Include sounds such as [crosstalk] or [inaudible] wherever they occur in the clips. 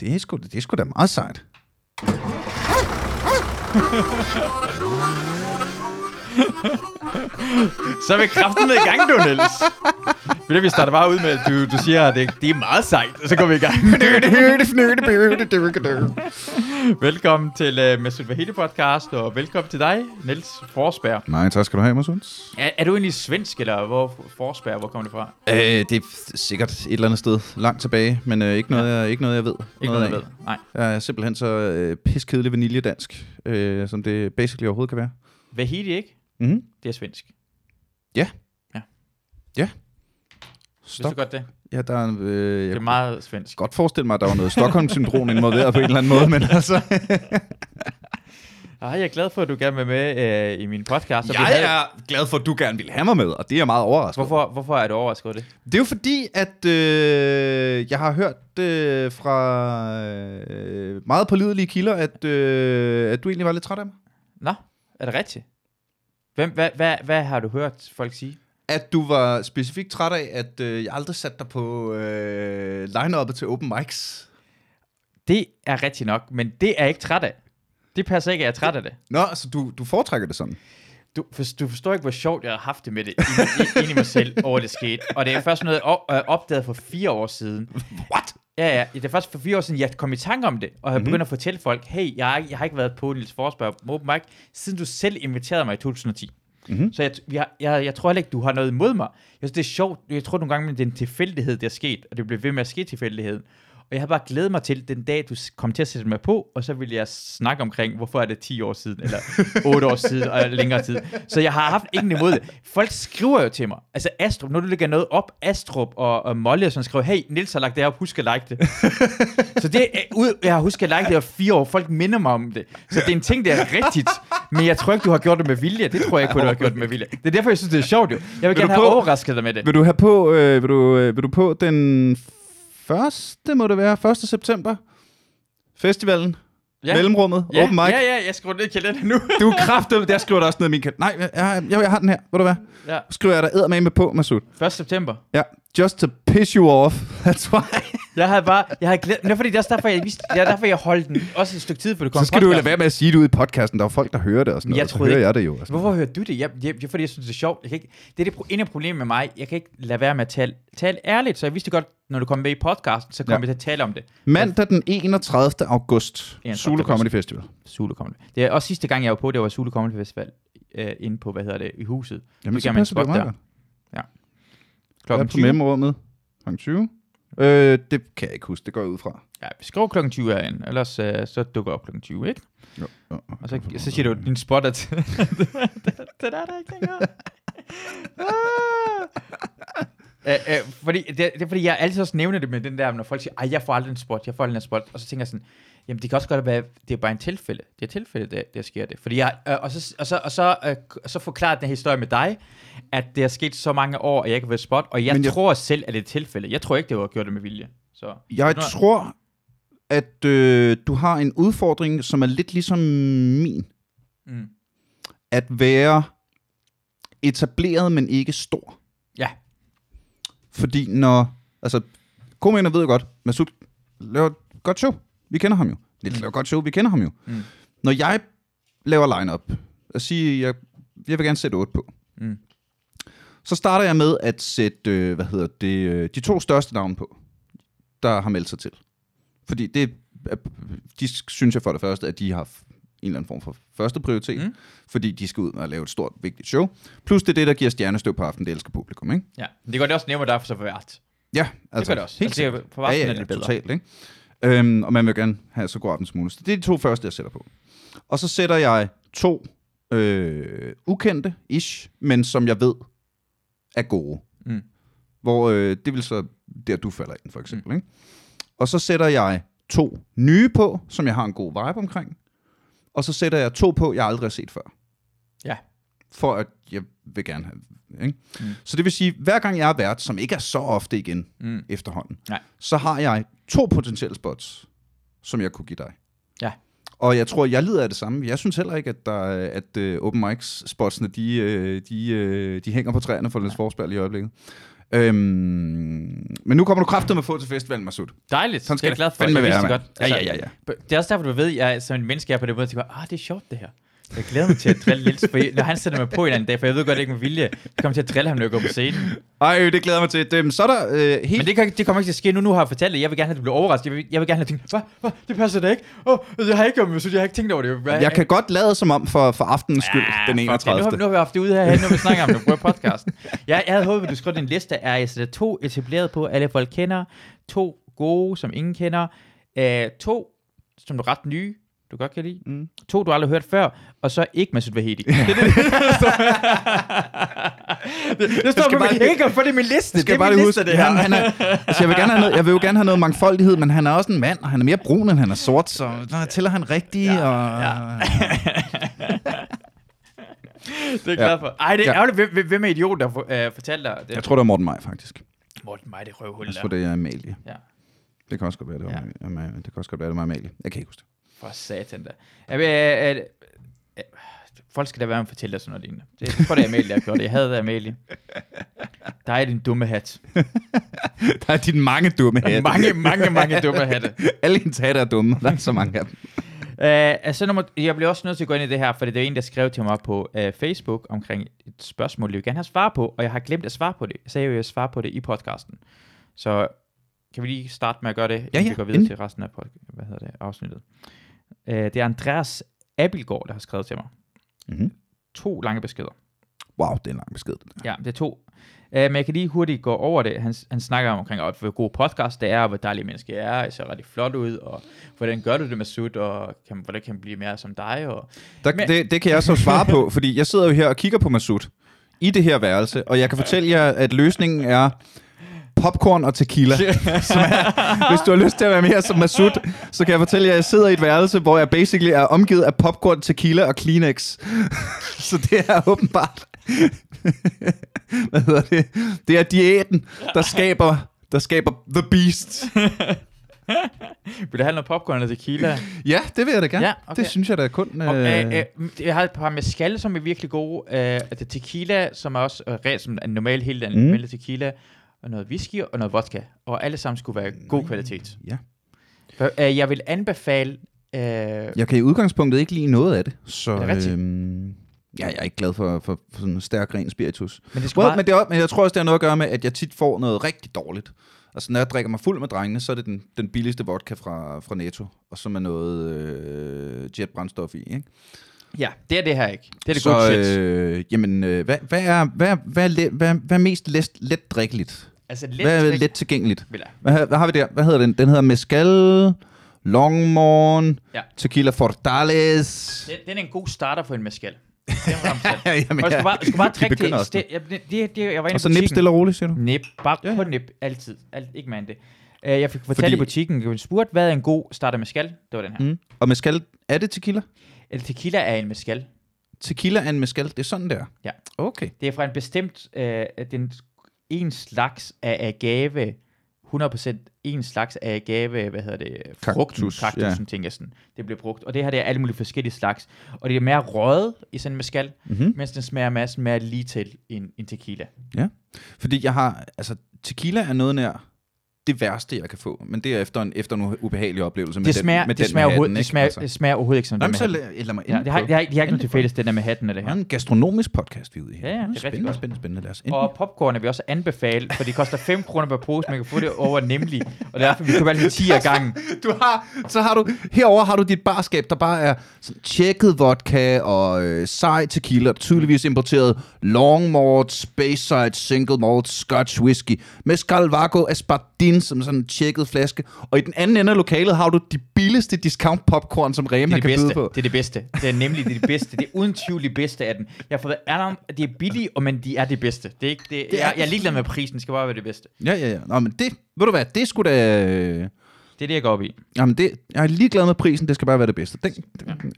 Det er sgu, det er sgu da meget sejt. Så er vi kraften med i gang, du, Niels. Ved du, vi starter bare ud med, at du, du siger, at det, det er meget sejt, og så går vi i gang. [laughs] velkommen til uh, Masud Vahedi podcast, og velkommen til dig, Niels Forsberg. Nej, tak skal du have, Masunds. Er, er du egentlig svensk, eller hvor Forsberg, hvor kommer det fra? Øh, det er sikkert et eller andet sted langt tilbage, men øh, ikke, noget, jeg, ikke noget, jeg ved. Ikke noget, jeg ved. Nej. Jeg er simpelthen så øh, piskedelig vaniljedansk, øh, som det basically overhovedet kan være. Vahedi, ikke? Mm-hmm. Det er svensk. Vidste Stop. du godt det? Ja, der er, øh, jeg Det er meget svensk. godt forestille mig, at der var noget Stockholm-syndrom involveret på en eller anden måde, men altså... [laughs] Ej, jeg er glad for, at du gerne vil med øh, i min podcast. Jeg havde- er glad for, at du gerne vil have mig med, og det er jeg meget overrasket over. Hvorfor, hvorfor er du overrasket over det? Det er jo fordi, at øh, jeg har hørt øh, fra øh, meget pålidelige kilder, at, øh, at du egentlig var lidt træt af mig. Nå, er det rigtigt? Hvem, hvad, hvad, hvad har du hørt folk sige? At du var specifikt træt af, at øh, jeg aldrig satte dig på øh, line-uppet til open mics. Det er rigtigt nok, men det er jeg ikke træt af. Det passer ikke, at jeg er træt af det. Nå, så du, du foretrækker det sådan? Du, for, du forstår ikke, hvor sjovt jeg har haft det med det ind, ind i mig selv, over det skete. Og det er først noget, jeg øh, opdaget for fire år siden. What? Ja, ja. Det er først for fire år siden, jeg kom i tanke om det, og jeg Mhm. begyndte at fortælle folk, hey, jeg, har ikke- jeg har ikke været på Niels Forsberg på Open Mic, siden du selv inviterede mig i 2010. Mhm. Så jeg, vi jeg, jeg tror heller ikke, du har noget imod mig. Jeg synes, det er sjovt. Jeg tror nogle gange, at det er en tilfældighed, der er sket, og det bliver ved med at ske tilfældigheden. Og jeg har bare glædet mig til den dag, du kom til at sætte mig på, og så vil jeg snakke omkring, hvorfor er det 10 år siden, eller [laughs] 8 år siden, og længere tid. Så jeg har haft ingen imod det. Folk skriver jo til mig. Altså Astrup, når du lægger noget op, Astrup og, og Molly, og sådan skriver, hey, Nils har lagt det her op, husk at like det. [laughs] Så det er, ud, jeg har husket at like det i fire år. Folk minder mig om det. Så det er en ting, der er rigtigt. Men jeg tror ikke, du har gjort det med vilje. Det tror jeg ikke, du har gjort det med vilje. Det er derfor, jeg synes, det er sjovt jo. Jeg vil, du gerne have på- overrasket dig med det. Vil du have på, øh, vil du, øh, vil du på den første, må det være, 1. september? Festivalen? Ja. Mellemrummet? ja, Open mic? Ja, ja, jeg skriver det i kalenderen nu. Du er kraftet, der skriver der også ned i min kalender. Nej, jeg, jeg, jeg, jeg har den her. Ved du hvad? ja. Skriver jeg der med på, Masud. 1. september. Ja, just to piss you off. [laughs] That's why. Jeg havde bare, jeg havde glædet, det er fordi, det er også derfor, jeg vidste, det er derfor, jeg holdt den også et stykke tid, for det kom Så skal du jo lade være med at sige det ude i podcasten. Der er folk, der hører det og sådan Jeg noget. Så troede hører ikke- jeg det jo. Hvorfor hører du det? Jeg, jeg, jeg, fordi jeg synes, det er sjovt. Jeg kan ikke, det er det ene problem med mig. Jeg kan ikke lade være med at tale, tale ærligt, så jeg vidste godt, når du kom med i podcasten, så kom Ja. vi til at tale om det. Mandag den 31. august. 31. Zulu Comedy Festival. Zulu Comedy. Det er også sidste gang, jeg var på, det var Zulu Comedy Festival øh, inde på, hvad hedder det, i huset. Jamen, så jeg min passer det meget. Klokken Hvad er på 20. mellemrummet? Kl. 20? Øh, det kan jeg ikke huske. Det går jeg ud fra. Ja, vi skriver klokken 20 herinde, ellers øh, så dukker op klokken 20, ikke? Jo, jo. Og så, så siger du, din spot er til... det, [laughs] det er der ikke længere. [laughs] Ah. Øh, øh, fordi, det, det er fordi, jeg altid også nævner det med den der, når folk siger, ej, jeg får aldrig en spot, jeg får aldrig en spot. Og så tænker jeg sådan, jamen det kan også godt være, det er bare en tilfælde. Det er tilfælde, der, der sker det. Fordi jeg, øh, og så, og så, og så, øh, så forklarer den her historie med dig, at det er sket så mange år, at jeg ikke har været spot, og jeg, Men jeg tror selv, at det er tilfælde. Jeg tror ikke, det var gjort det med vilje. Så, Jeg Nå. tror, at øh, du har en udfordring, som er lidt ligesom min. Mm. At være etableret, men ikke stor. Ja. Fordi når... Altså, komikerne ved jo godt, Masud laver et godt show. Vi kender ham jo. Niels Mm. laver et godt show. Vi kender ham jo. Mm. Når jeg laver line-up, og siger, jeg, jeg vil gerne sætte 8 på, Mm. så starter jeg med at sætte, øh, hvad hedder det, øh, de to største navne på, der har meldt sig til. Fordi det, de synes jeg for det første, at de har en eller anden form for første prioritet, Mm. fordi de skal ud og lave et stort, vigtigt show. Plus det er det, der giver stjernestøv på aften, det elsker publikum, ikke? Ja, det gør det også nemmere derfor så for vært. Ja, Altså, det gør det også. Helt altså, det er- sikkert. for aften ja, ja, er ja, det bedre. totalt, ikke? Øhm, og man vil gerne have så god aften som muligt. Det er de to første, jeg sætter på. Og så sætter jeg to øh, ukendte, ish, men som jeg ved er gode. Mm. Hvor øh, det vil så der, du falder ind, for eksempel. Mm. Ikke? Og så sætter jeg to nye på, som jeg har en god vibe omkring. Og så sætter jeg to på, jeg aldrig har set før. Ja. For at jeg vil gerne have... Ikke? Mm. Så det vil sige, hver gang jeg er vært, som ikke er så ofte igen Mm. efterhånden, Nej. så har jeg to potentielle spots, som jeg kunne give dig. Ja. Og jeg tror, jeg lider af det samme. Jeg synes heller ikke, at, der, at uh, open mics spotsene, de, uh, de, uh, de hænger på træerne for Niels Forsberg i øjeblikket. Øhm, men nu kommer du kraftigt med få til festivalen, Masud. Dejligt. Sådan skal det er jeg det glad for. fandme Jeg være, det godt. Altså, mand. Ja, ja, ja, Det er også derfor, du ved, jeg som en menneske er på den måde, at jeg tænker, ah, det er sjovt det her. Jeg glæder mig til at drille Niels, for når han sætter mig på en anden dag, for jeg ved godt, ikke med vilje, jeg kommer til at drille ham, når jeg går på scenen. Ej, det glæder mig til. Øhm, så er der øh, helt... Men det, kan, det kommer ikke til at ske nu. Nu har jeg fortalt det. Jeg vil gerne have, at du bliver overrasket. Jeg vil, jeg vil gerne have tænkt, hvad? hvad? Det passer da ikke. Oh, jeg har ikke, jeg, synes, jeg har ikke tænkt over det. Hvad? Jeg kan godt lade som om for, for aftenens skyld, Ja, den fuck 31. det. Nu, har, nu har vi haft det ude her, nu har vi snakket om det på podcasten. Jeg, jeg havde håbet, at du skrev din liste er jeg sætter to etableret på, alle folk kender, to gode, som ingen kender, uh, to, som du er ret nye, du godt kan lide, Mm. to, du aldrig har hørt før, og så ikke Masud Vahedi. Det er det, [laughs] det, står. det, det står på bare min, jeg kan få det i min liste. Skal det jeg er bare min liste, huske. det her. Han, han er, altså jeg, vil gerne have noget, jeg vil jo gerne have noget mangfoldighed, men han er også en mand, og han er mere brun, end han er sort, så der tæller han rigtig, ja, og... ja. [laughs] det er jeg Ja. glad for. Ej, det er Ja. ærgerligt. Hvem, hvem- er idioten, der for, øh, fortalte dig det? Jeg tror, det var Morten Maj, faktisk. Morten, mig det røvhul Jeg der. tror, det er Amalie. Ja. Det kan også godt være, det var, ja. Amalie. det kan også godt være, det var Amalie. Jeg kan ikke huske det. For satan da. Jeg ved, øh, folk skal da være med at fortælle dig sådan noget lignende. Det tror det er Amalie, der har gjort det. Jeg havde det, Amalie. Der er din dumme hat. [laughs] Der er dine mange dumme hatte. Mange, mange, mange dumme hatte. [laughs] Alle hendes hatte er dumme. Der er så mange af dem. Uh, altså, nummer, jeg bliver også nødt til at gå ind i det her, for det er en, der skrev til mig på uh, Facebook omkring et spørgsmål, jeg vil gerne have svar på, og jeg har glemt at svare på det. Jeg sagde jo, at jeg svarer på det i podcasten. Så kan vi lige starte med at gøre det, inden ja, vi går videre endelig. til resten af pod- hvad hedder det, afsnittet. Uh, det er Andreas Abilgaard, der har skrevet til mig. Mm-hmm. To lange beskeder. Wow, det er en lang besked. Der. Ja, det er to. Uh, men jeg kan lige hurtigt gå over det. Han, han snakker om, omkring, hvor god podcast det er, og hvor dejlig menneske jeg er, jeg ser rigtig flot ud, og hvordan gør du det med sut, og kan, hvordan kan blive mere som dig, og Der, Men- det, det kan jeg så svare på, fordi jeg sidder jo her og kigger på Masud i det her værelse, og jeg kan fortælle jer, at løsningen er popcorn og tequila. [laughs] Som er, hvis du har lyst til at være mere som Masud, så kan jeg fortælle jer, at jeg sidder i et værelse, hvor jeg basically er omgivet af popcorn, tequila og Kleenex. [laughs] så det er åbenbart... [laughs] Hvad hedder det? Det er diæten, der skaber, der skaber The Beast. Vil du have noget popcorn eller tequila? Ja, det vil jeg da gerne. Ja, okay. Det synes jeg da kun... Og, Øh, øh, øh, jeg har et par mescal, som er virkelig gode. Øh, det er tequila, som er også øh, som en normal helt Mm. almindelig tequila. Og noget whisky og noget vodka. Og alle sammen skulle være god kvalitet. Ja. For, øh, jeg vil anbefale... Øh, Jeg kan i udgangspunktet ikke lide noget af det, så Er det øhm, ja, jeg er ikke glad for, for, for sådan en stærk ren spiritus. men det Well, bare, men, det er, men jeg tror også, det har noget at gøre med, at jeg tit får noget rigtig dårligt. Altså, når jeg drikker mig fuld med drengene, så er det den, den billigste vodka fra, fra Netto, og så med noget øh, jetbrændstof i, ikke? Ja, det er det her ikke. Det er det så, gode shit. øh, jamen, øh, hvad, hvad, er, hvad, hvad, er let, hvad, hvad er mest let, let drikkeligt? Altså lidt... Hvad er trik- let tilgængeligt? Hvad, har- hvad har vi der? Hvad hedder den? Den hedder Mezcal, Longmorn, Ja. Tequila Fortales. Det, den er en god starter for en mescal. Er. [laughs] Jamen, Og jeg skulle bare, skulle bare begynder det, også det, jeg, det, det, jeg var Og så nip stille og roligt, siger du? Nip, bare Ja, ja, på nip, altid. Alt, ikke end det. Uh, jeg fik fortalt Fordi- i butikken, jeg spurgte, hvad er en god starter med skal? Det var den her. Mm. Og mezcal, er det tequila? Eller tequila er en mescal. Tequila er en mezcal, det er sådan der? Ja. Okay. Det er fra en bestemt, uh, den en slags af agave, 100% en slags af agave, hvad hedder det, frugten, Kaktus, kaktus, ja. ja. ting jeg sådan, det bliver brugt. Og det her, det er alle mulige forskellige slags. Og det er mere røget i sådan en mescal, Mm-hmm. mens den smager masse mere lige til en, en tequila. Fordi jeg har, altså tequila er noget nær det værste, jeg kan få. Men det er efter en, efter en ubehagelig oplevelse med Det den, smager, med det den smager, med hatten, det, ikke? smager, Altså. det smager overhovedet ikke som det så med lad, lad mig Ja, det har, det har, de har ikke noget til fælles, det der med hatten eller Det her. er en gastronomisk podcast, vi er ude i. Ja, ja, det er rigtig spændende, godt. spændende, spændende. Lad os Og popcorn er vi også anbefale, for det koster 5 kroner per pose, man kan få det over nemlig. Og derfor vi køber altid 10 af gangen. [laughs] Du har, så har du, herover har du dit barskab, der bare er sådan tjekket vodka og øh, sej tequila, tydeligvis importeret long malt, space side, single malt, scotch whisky, mezcal vago espadin, som sådan en tjekket flaske. Og i den anden ende af lokalet har du de billigste discount popcorn, som Det Rema er det kan byde bedste. på. Det er det bedste. Det er nemlig det, er det bedste. Det er uden tvivl det bedste af den. Jeg har fået Adam, de er billige, og men de er det bedste. Det er ikke, det, Det er- jeg, jeg er ligeglad med prisen, det skal bare være det bedste. Ja, ja, ja. Nå, men det, ved du hvad, det skulle da... øh, Det er det, jeg går op i. Jamen, det, jeg er ligeglad med prisen, det skal bare være det bedste. Den,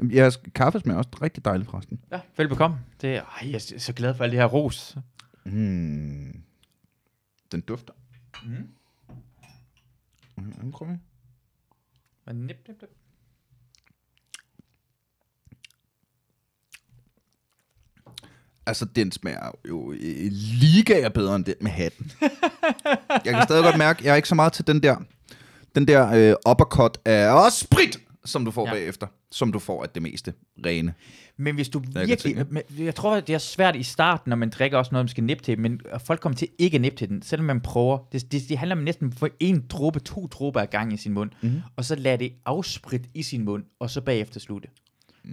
den, jeres kaffe smager også rigtig dejligt, forresten. Ja, velbekomme. Det er, ej, jeg er så glad for alle det her ros. Mm. Den dufter. Mm. Mm, prøv lige. Men nip, nip, nip. Altså, den smager jo øh, ligaer bedre end den med hatten. jeg kan stadig godt mærke, jeg er ikke så meget til den der, den der øh, uppercut af også sprit, som du får Ja. bagefter, som du får af det meste rene. Men hvis du virkelig... men jeg tror, det er svært i starten, når man drikker også noget, man skal nippe til, men folk kommer til ikke at nippe til den, selvom man prøver. Det, det, det handler om næsten for en dråbe, to dråber ad gang i sin mund, mm-hmm. og så lade det afsprit i sin mund, og så bagefter slutte.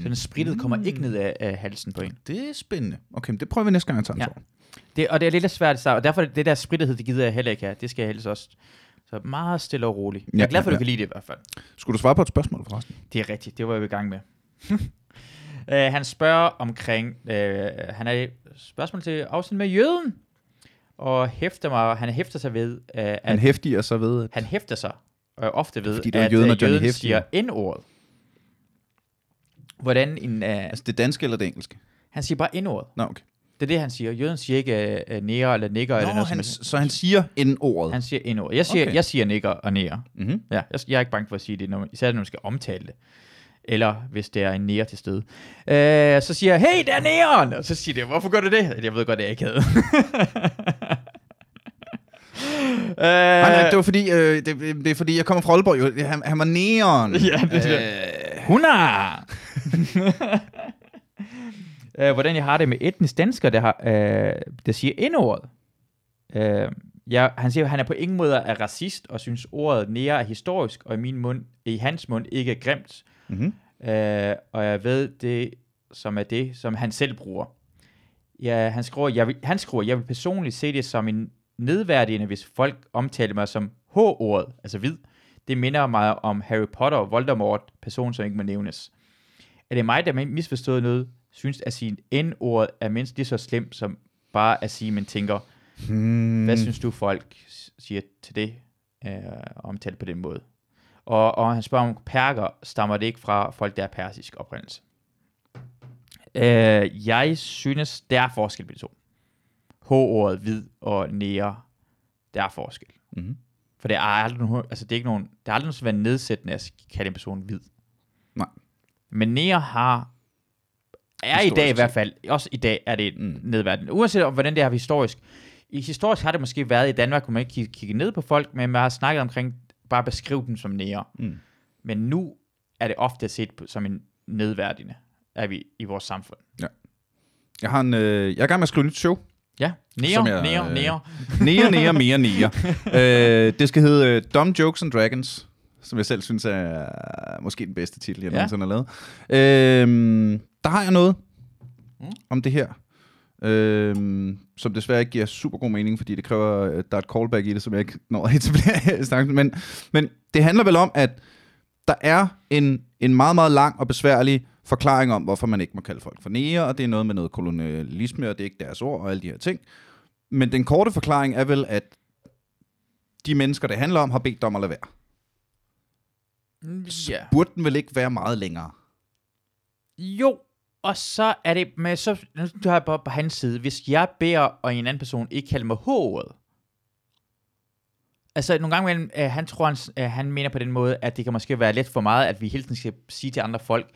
Så den sprittet kommer ikke ned af, af halsen på en. Det er spændende. Okay, men det prøver vi næste gang, jeg tager en Ja. Det, og det er lidt svært i starten, og derfor det der sprittethed, det gider jeg heller ikke have. Det skal jeg helst også. Så meget stille og roligt. Jeg er Ja, glad for, at ja, du kan lide det i hvert fald. Skulle du svare på et spørgsmål forresten? Det er rigtigt, det var jeg i gang med. uh, [laughs] han spørger omkring, uh, han har et spørgsmål til afsnit med jøden, og hæfter mig, han hæfter sig ved, uh, at Han hæftiger sig ved, at han hæfter sig uh, ofte ved, Fordi det var at jøden og jøden siger N-ordet. Hvordan en, uh, altså det danske eller det engelske? han siger bare N-ordet. Nå, okay. Det er det, han siger. Jøden siger ikke uh, nære eller nigger eller Nå, noget han, som så han siger N-ordet. Han siger N-ordet. Jeg siger, okay. Jeg siger nigger og nære. Mm-hmm. Ja, jeg, jeg er ikke bange for at sige det, når man, især når man skal omtale det. Eller hvis det er en nære til stede. Øh, så siger jeg, hey, der er næren! Og så siger de, hvorfor gør du det? Jeg ved godt, det er ikke havde. [laughs] Nej, nej, øh, det var fordi, øh, det, det er fordi, jeg kommer fra Aalborg. Jo. Han, han var neon. Ja, det er øh, hun er! [laughs] øh, hvordan jeg har det med etnisk dansker, der, har, øh, der siger N-ordet. Øh, ja, han siger, at han er på ingen måde er racist, og synes ordet nære er historisk, og i min mund, i hans mund ikke er grimt. mm-hmm. Øh, og jeg ved det, som er det, som han selv bruger. Ja, han skriver, jeg vil, han skriver, jeg vil personligt se det som en nedværdigende, hvis folk omtaler mig som H-ordet, altså hvid. Det minder mig om Harry Potter og Voldemort, person som ikke må nævnes. Er det mig, der misforstået noget, synes at sige N-ordet er mindst lige så slemt, som bare at sige, man tænker, Hmm. hvad synes du, folk siger til det, øh, omtale på den måde? Og, og han spørger om perker, stammer det ikke fra folk, der er persisk oprindelse? Øh, jeg synes, der er forskel på de to. H-ordet hvid og nære, der er forskel. Mm-hmm. For det er aldrig nogen, altså det er ikke nogen, det er aldrig nogen, været nedsættende at kalde en person hvid. Nej. Men nære har, er i dag i hvert fald, også i dag er det nedværdigende. Uanset om, hvordan det har historisk. I historisk har det måske været i Danmark, hvor man ikke kigge, kigge ned på folk, men man har snakket omkring bare at beskrive dem som nære. Mm. Men nu er det ofte set på, som en nedværdigende, er vi i vores samfund. Jeg, har en, øh, jeg er i gang med at skrive et nyt show. Ja, nære, nære, øh, nære. Nære, nære, mere, nære. [laughs] øh, det skal hedde øh, Dumb Jokes and Dragons, som jeg selv synes er måske den bedste titel, jeg Ja. ja. nogensinde har lavet. Øh, der har jeg noget Mm. mm. om det her, øh, som desværre ikke giver super god mening, fordi det kræver, at der er et callback i det, som jeg ikke når at etablere i snakken. Men, men det handler vel om, at der er en, en meget, meget lang og besværlig forklaring om, hvorfor man ikke må kalde folk for nære, og det er noget med noget kolonialisme, og det er ikke deres ord, og alle de her ting. Men den korte forklaring er vel, at de mennesker, det handler om, har bedt om at lade være. Ja. Burde den vel ikke være meget længere? Jo, og så er det, men så nu har jeg bare på hans side, hvis jeg beder, og en anden person ikke kalder mig H-ordet, Altså, nogle gange imellem, øh, han tror, han, øh, han mener på den måde, at det kan måske være lidt for meget, at vi hele tiden skal sige til andre folk,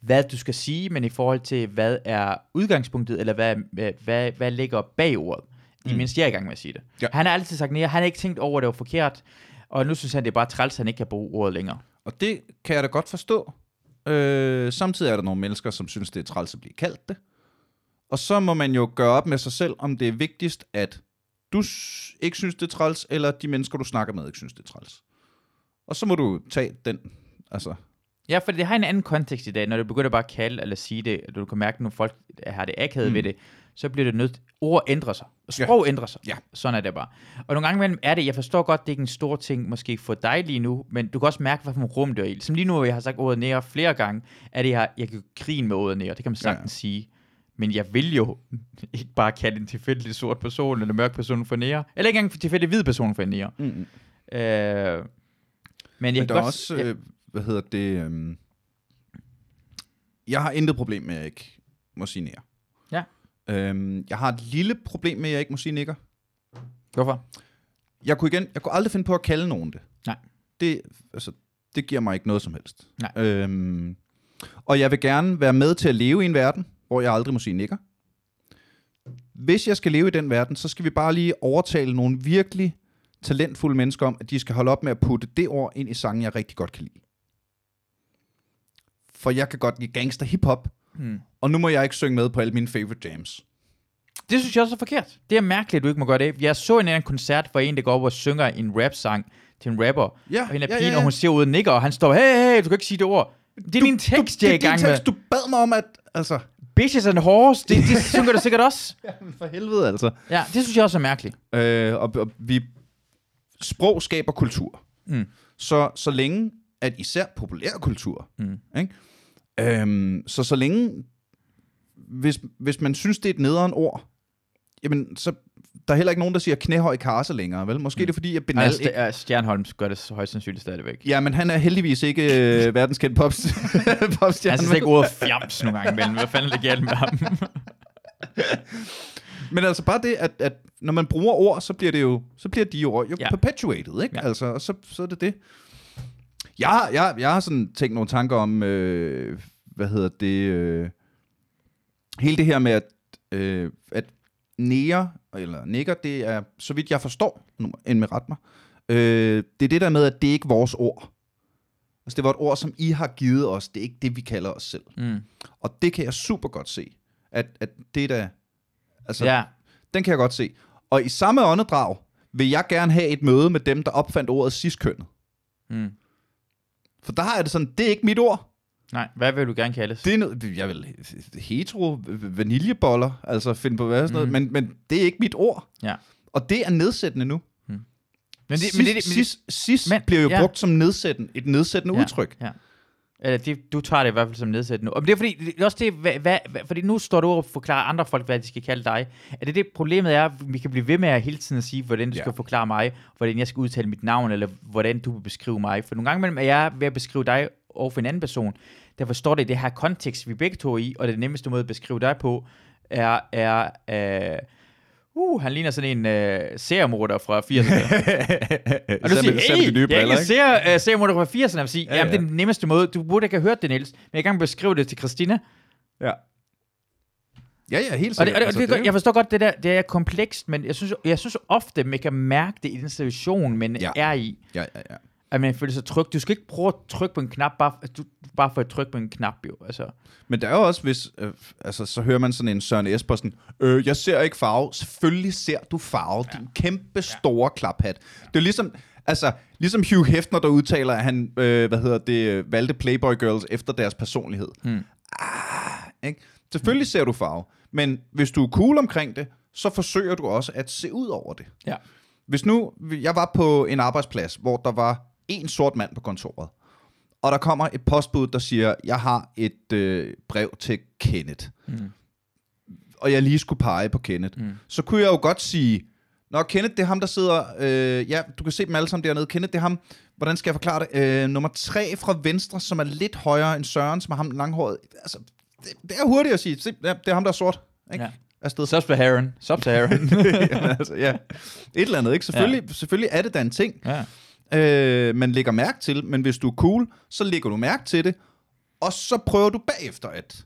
hvad du skal sige, men i forhold til, hvad er udgangspunktet, eller hvad, hvad, hvad, hvad ligger bag ordet. Mm. Imens jeg er i gang med at sige det. Ja. Han har altid sagt nej, han har ikke tænkt over, at det var forkert, og nu synes han, det er bare træls, at han ikke kan bruge ordet længere. Og det kan jeg da godt forstå. Øh, samtidig er der nogle mennesker, som synes, det er træls at blive kaldt det. Og så må man jo gøre op med sig selv, om det er vigtigst, at du ikke synes, det er træls, eller de mennesker, du snakker med, ikke synes, det er træls. Og så må du tage den, altså... Ja, for det har en anden kontekst i dag, når du begynder bare at kalde eller sige det, og du kan mærke, at nogle folk har det akavet mm. ved det, så bliver det nødt, ord ændrer sig, og sprog ja. ændrer sig. Ja. Sådan er det bare. Og nogle gange er det, jeg forstår godt, det er ikke en stor ting måske for dig lige nu, men du kan også mærke, hvad for en rum du er i. Som lige nu, hvor jeg har sagt ordet nære flere gange, er det her, jeg kan grine med ordet nære, det kan man Ja, ja. sagtens sige. Men jeg vil jo [laughs] ikke bare kalde en tilfældig sort person eller mørk person for nære, eller ikke engang en tilfældig hvid person for nære. Mm-hmm. Øh, men jeg Men kan der er godt, også, øh, hvad hedder det... Øh, jeg har intet problem med, at jeg ikke må sige nære. Ja. Øhm, jeg har et lille problem med, at jeg ikke må sige nikker. Hvorfor? Jeg kunne igen, jeg kunne aldrig finde på at kalde nogen det. Nej. Det, altså, det giver mig ikke noget som helst. Nej. Øhm, og jeg vil gerne være med til at leve i en verden, hvor jeg aldrig må sige nikker. hvis jeg skal leve i den verden, så skal vi bare lige overtale nogle virkelig talentfulde mennesker om, at de skal holde op med at putte det ord ind i sangen, jeg rigtig godt kan lide. For jeg kan godt lide gangster hiphop, Mm. og nu må jeg ikke synge med på alle mine favorite jams. Det synes jeg også er forkert. Det er mærkeligt, at du ikke må gøre det. Jeg så en anden koncert, hvor en, der går op og synger en rap-sang til en rapper. Ja, og hende er ja, pigen, ja, og ja. hun ser ud og nikker, og han står, hey, hey, du kan ikke sige det ord. Det er din tekst, du, jeg er i gang din med. tekst, du bad mig om, at... Altså, Bitches and horse, det, det synger du sikkert også. [laughs] for helvede, altså. Ja, det synes jeg også er mærkeligt. Øh, og, og vi... Sprog skaber kultur. Mm. Så, så længe, at især populærkultur, Mm. ikke? Øhm, så så længe, hvis, hvis man synes, det er et nederen ord, jamen, så der er heller ikke nogen, der siger knæhøj karse længere, vel? Måske mm. er det fordi, at Benal Altså, ikke... St- Stjernholm gør det højst sandsynligt stadigvæk. Ja, men han er heldigvis ikke øh, [laughs] verdenskendt pops, popstjerne. Han siger ikke ordet fjams nogle gange imellem. Hvad fanden er det galt med ham? [laughs] Men altså bare det, at, at når man bruger ord, så bliver det jo, så bliver de ord jo Ja. perpetuated, ikke? Ja. Altså, og så, så er det det. Jeg, har- jeg, jeg har sådan tænkt nogle tanker om, øh, hvad hedder det, øh, hele det her med, at, øh, at næger, eller nigger, det er, så vidt jeg forstår, nu end med ret mig, øh, det er det der med, at det er ikke vores ord. Altså, det var et ord, som I har givet os. Det er ikke det, vi kalder os selv. Mm. Og det kan jeg super godt se. At, at det er da... Altså, Ja, den kan jeg godt se. Og i samme åndedrag vil jeg gerne have et møde med dem, der opfandt ordet ciskønnet. mm. For der har jeg det sådan, det er ikke mit ord. Nej, hvad vil du gerne kaldes? Det er noget, jeg vil hetero vaniljeboller, altså finde på hvad sådan noget, Mhm. men, men det er ikke mit ord. Ja. Og det er nedsættende nu. Men det, cis, men det, men det, cis, cis men- bliver jo ja. brugt som nedsættende, et nedsættende Ja. udtryk. Ja. Eller det, du tager det i hvert fald som nedsættende nu. Og det er fordi, det er også det, hvad, hvad, fordi nu står du og forklarer andre folk, hvad de skal kalde dig. Er det det, problemet er, at vi kan blive ved med at hele tiden at sige, hvordan du Ja. skal forklare mig, hvordan jeg skal udtale mit navn, eller hvordan du vil beskrive mig. For nogle gange imellem er jeg ved at beskrive dig over for en anden person. Derfor står det i det her kontekst, vi begge to er i, og det nemmeste måde at beskrive dig på, er, er øh, uh, han ligner sådan en øh, seriemorder fra 80'erne. [laughs] Og du siger, hey, jeg kan se uh, seriemorder fra 80'erne, og sige, ja, Ja, det er den nemmeste måde. Du burde ikke have hørt det, Niels, men jeg kan beskrive det til Christina. Ja. Ja, ja, helt Og, det, sikkert. og det, Altså, det, det er jeg forstår godt, det der det er komplekst, men jeg synes, jeg synes ofte, man kan mærke det i den situation, man Ja. er i. Ja, ja, ja. At man føler sig tryg. Du skal ikke prøve at trykke på en knap, bare, du, bare for at trykke på en knap, jo. Altså, Men der er jo også, hvis, øh, altså, så hører man sådan en Søren Espersen, øh, jeg ser ikke farve. Selvfølgelig ser du farve, ja. din kæmpe store ja. klaphat. Det er ligesom, altså, ligesom Hugh Hefner, der udtaler, at han, øh, hvad hedder det, valgte Playboy Girls efter deres personlighed. Mm. Ah, ikke? Selvfølgelig ser du farve, men hvis du er cool omkring det, så forsøger du også at se ud over det. ja. Hvis nu, jeg var på en arbejdsplads, hvor der var en sort mand på kontoret, og der kommer et postbud, der siger, jeg har et øh, brev til Kenneth, Mm. og jeg lige skulle pege på Kenneth, Mm. så kunne jeg jo godt sige, Nå, Kenneth, det er ham, der sidder... Øh, ja, du kan se dem alle sammen dernede. Kenneth, det er ham... Hvordan skal jeg forklare det? Øh, nummer tre fra venstre, som er lidt højere end Søren, som er ham langhåret. Altså, det, det er hurtigt at sige. Se, ja, det er ham, der er sort. Ikke? Ja. Afsted. Sub-Saharan. Sub-Saharan. [laughs] Altså, ja. Et eller andet, ikke? Selvfølgelig, ja. selvfølgelig er det da en ting, ja. Øh, man lægger mærke til, men hvis du er cool, så lægger du mærke til det, og så prøver du bagefter at...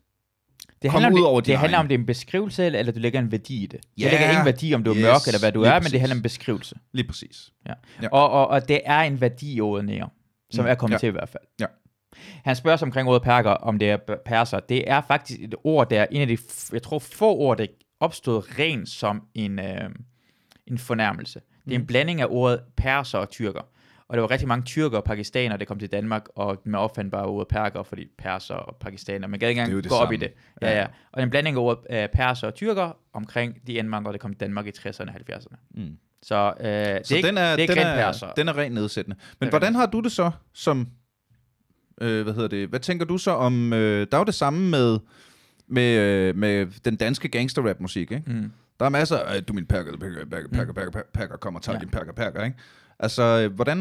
Det handler, om ud det, over det din handler om, det er en beskrivelse, eller, eller du lægger en værdi i det. Ja. Det lægger ingen værdi, om du er Yes, mørk, eller hvad du er, men præcis. det handler om en beskrivelse. Lige præcis. Ja. Ja. Og, og, og det er en værdi i ordet nære, som Mm, er kommet ja. til i hvert fald. Ja. Han spørger sig omkring ordet perker, om det er perser. Det er faktisk et ord, der er en af de, jeg tror, få ord, der opstod rent som en, øh, en fornærmelse. Det er en blanding af ordet perser og tyrker. Og der var rigtig mange tyrker og pakistanere, der kom til Danmark, og man opfandt bare ordet perker, fordi perser og pakistanere, man gad ikke engang gå op i det. Ja, Ja. ja. Og en blanding af ordet øh, perser og tyrker omkring de indvandrere, der kom til Danmark i 60'erne og 70'erne. Mm. Så, øh, det Så er ikke, den er, det er ikke den, er, perser. den er rent nedsættende. Men hvordan rent har du det så som... Øh, hvad hedder det? Hvad tænker du så om... Øh, der er jo det samme med, med, øh, med den danske gangster-rap-musik, ikke? Mm. Der er masser af, du min perker, perker, perker, perker, perker, perker, kommer og tager Ja. din perker, perker, ikke? Altså, øh, hvordan...